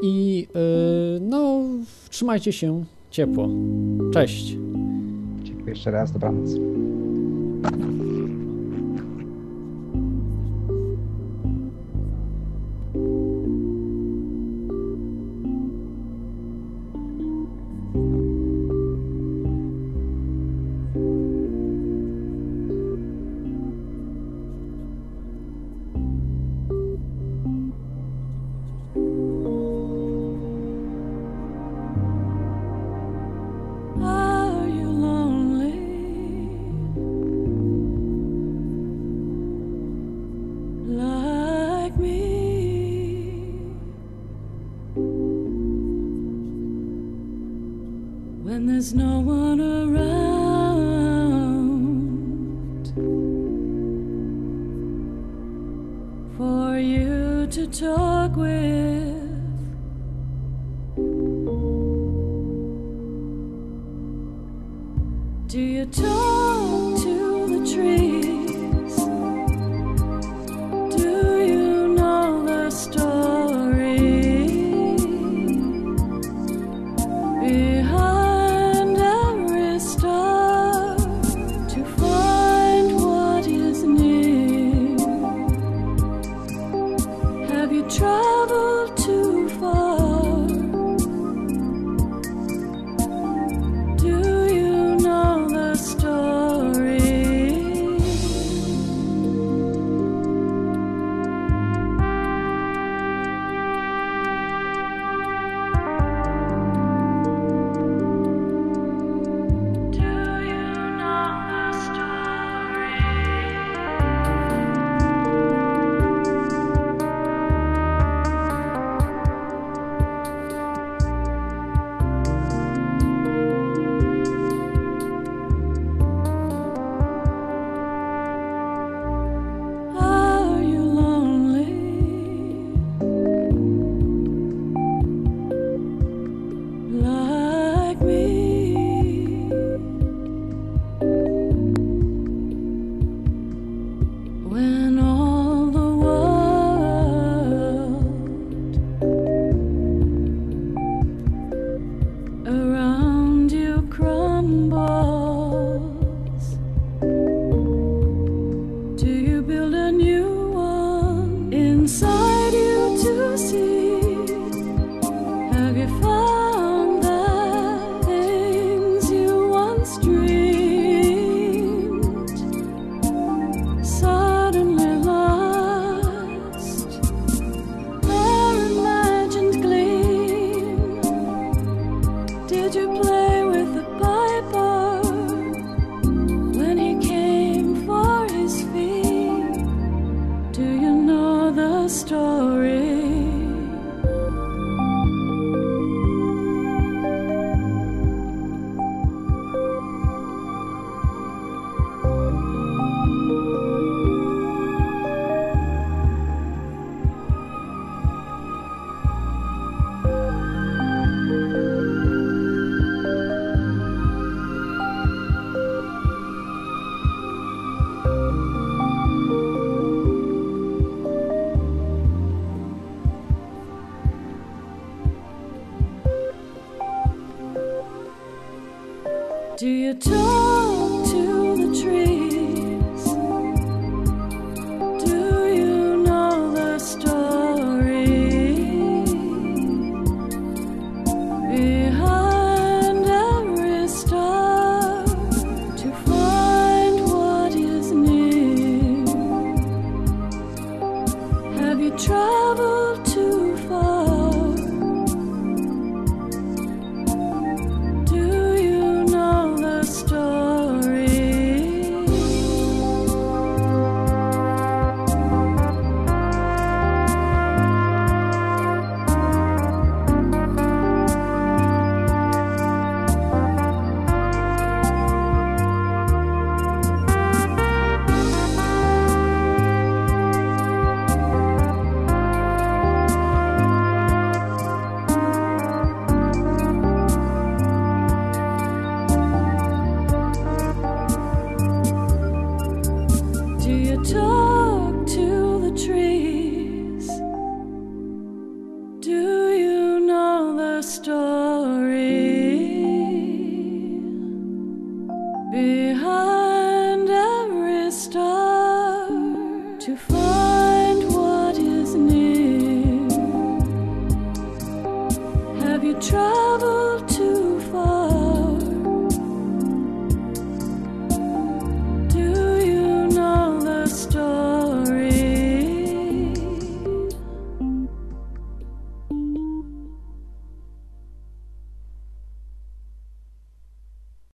i y, no trzymajcie się ciepło. Cześć. Dziękuję jeszcze raz, dobranoc.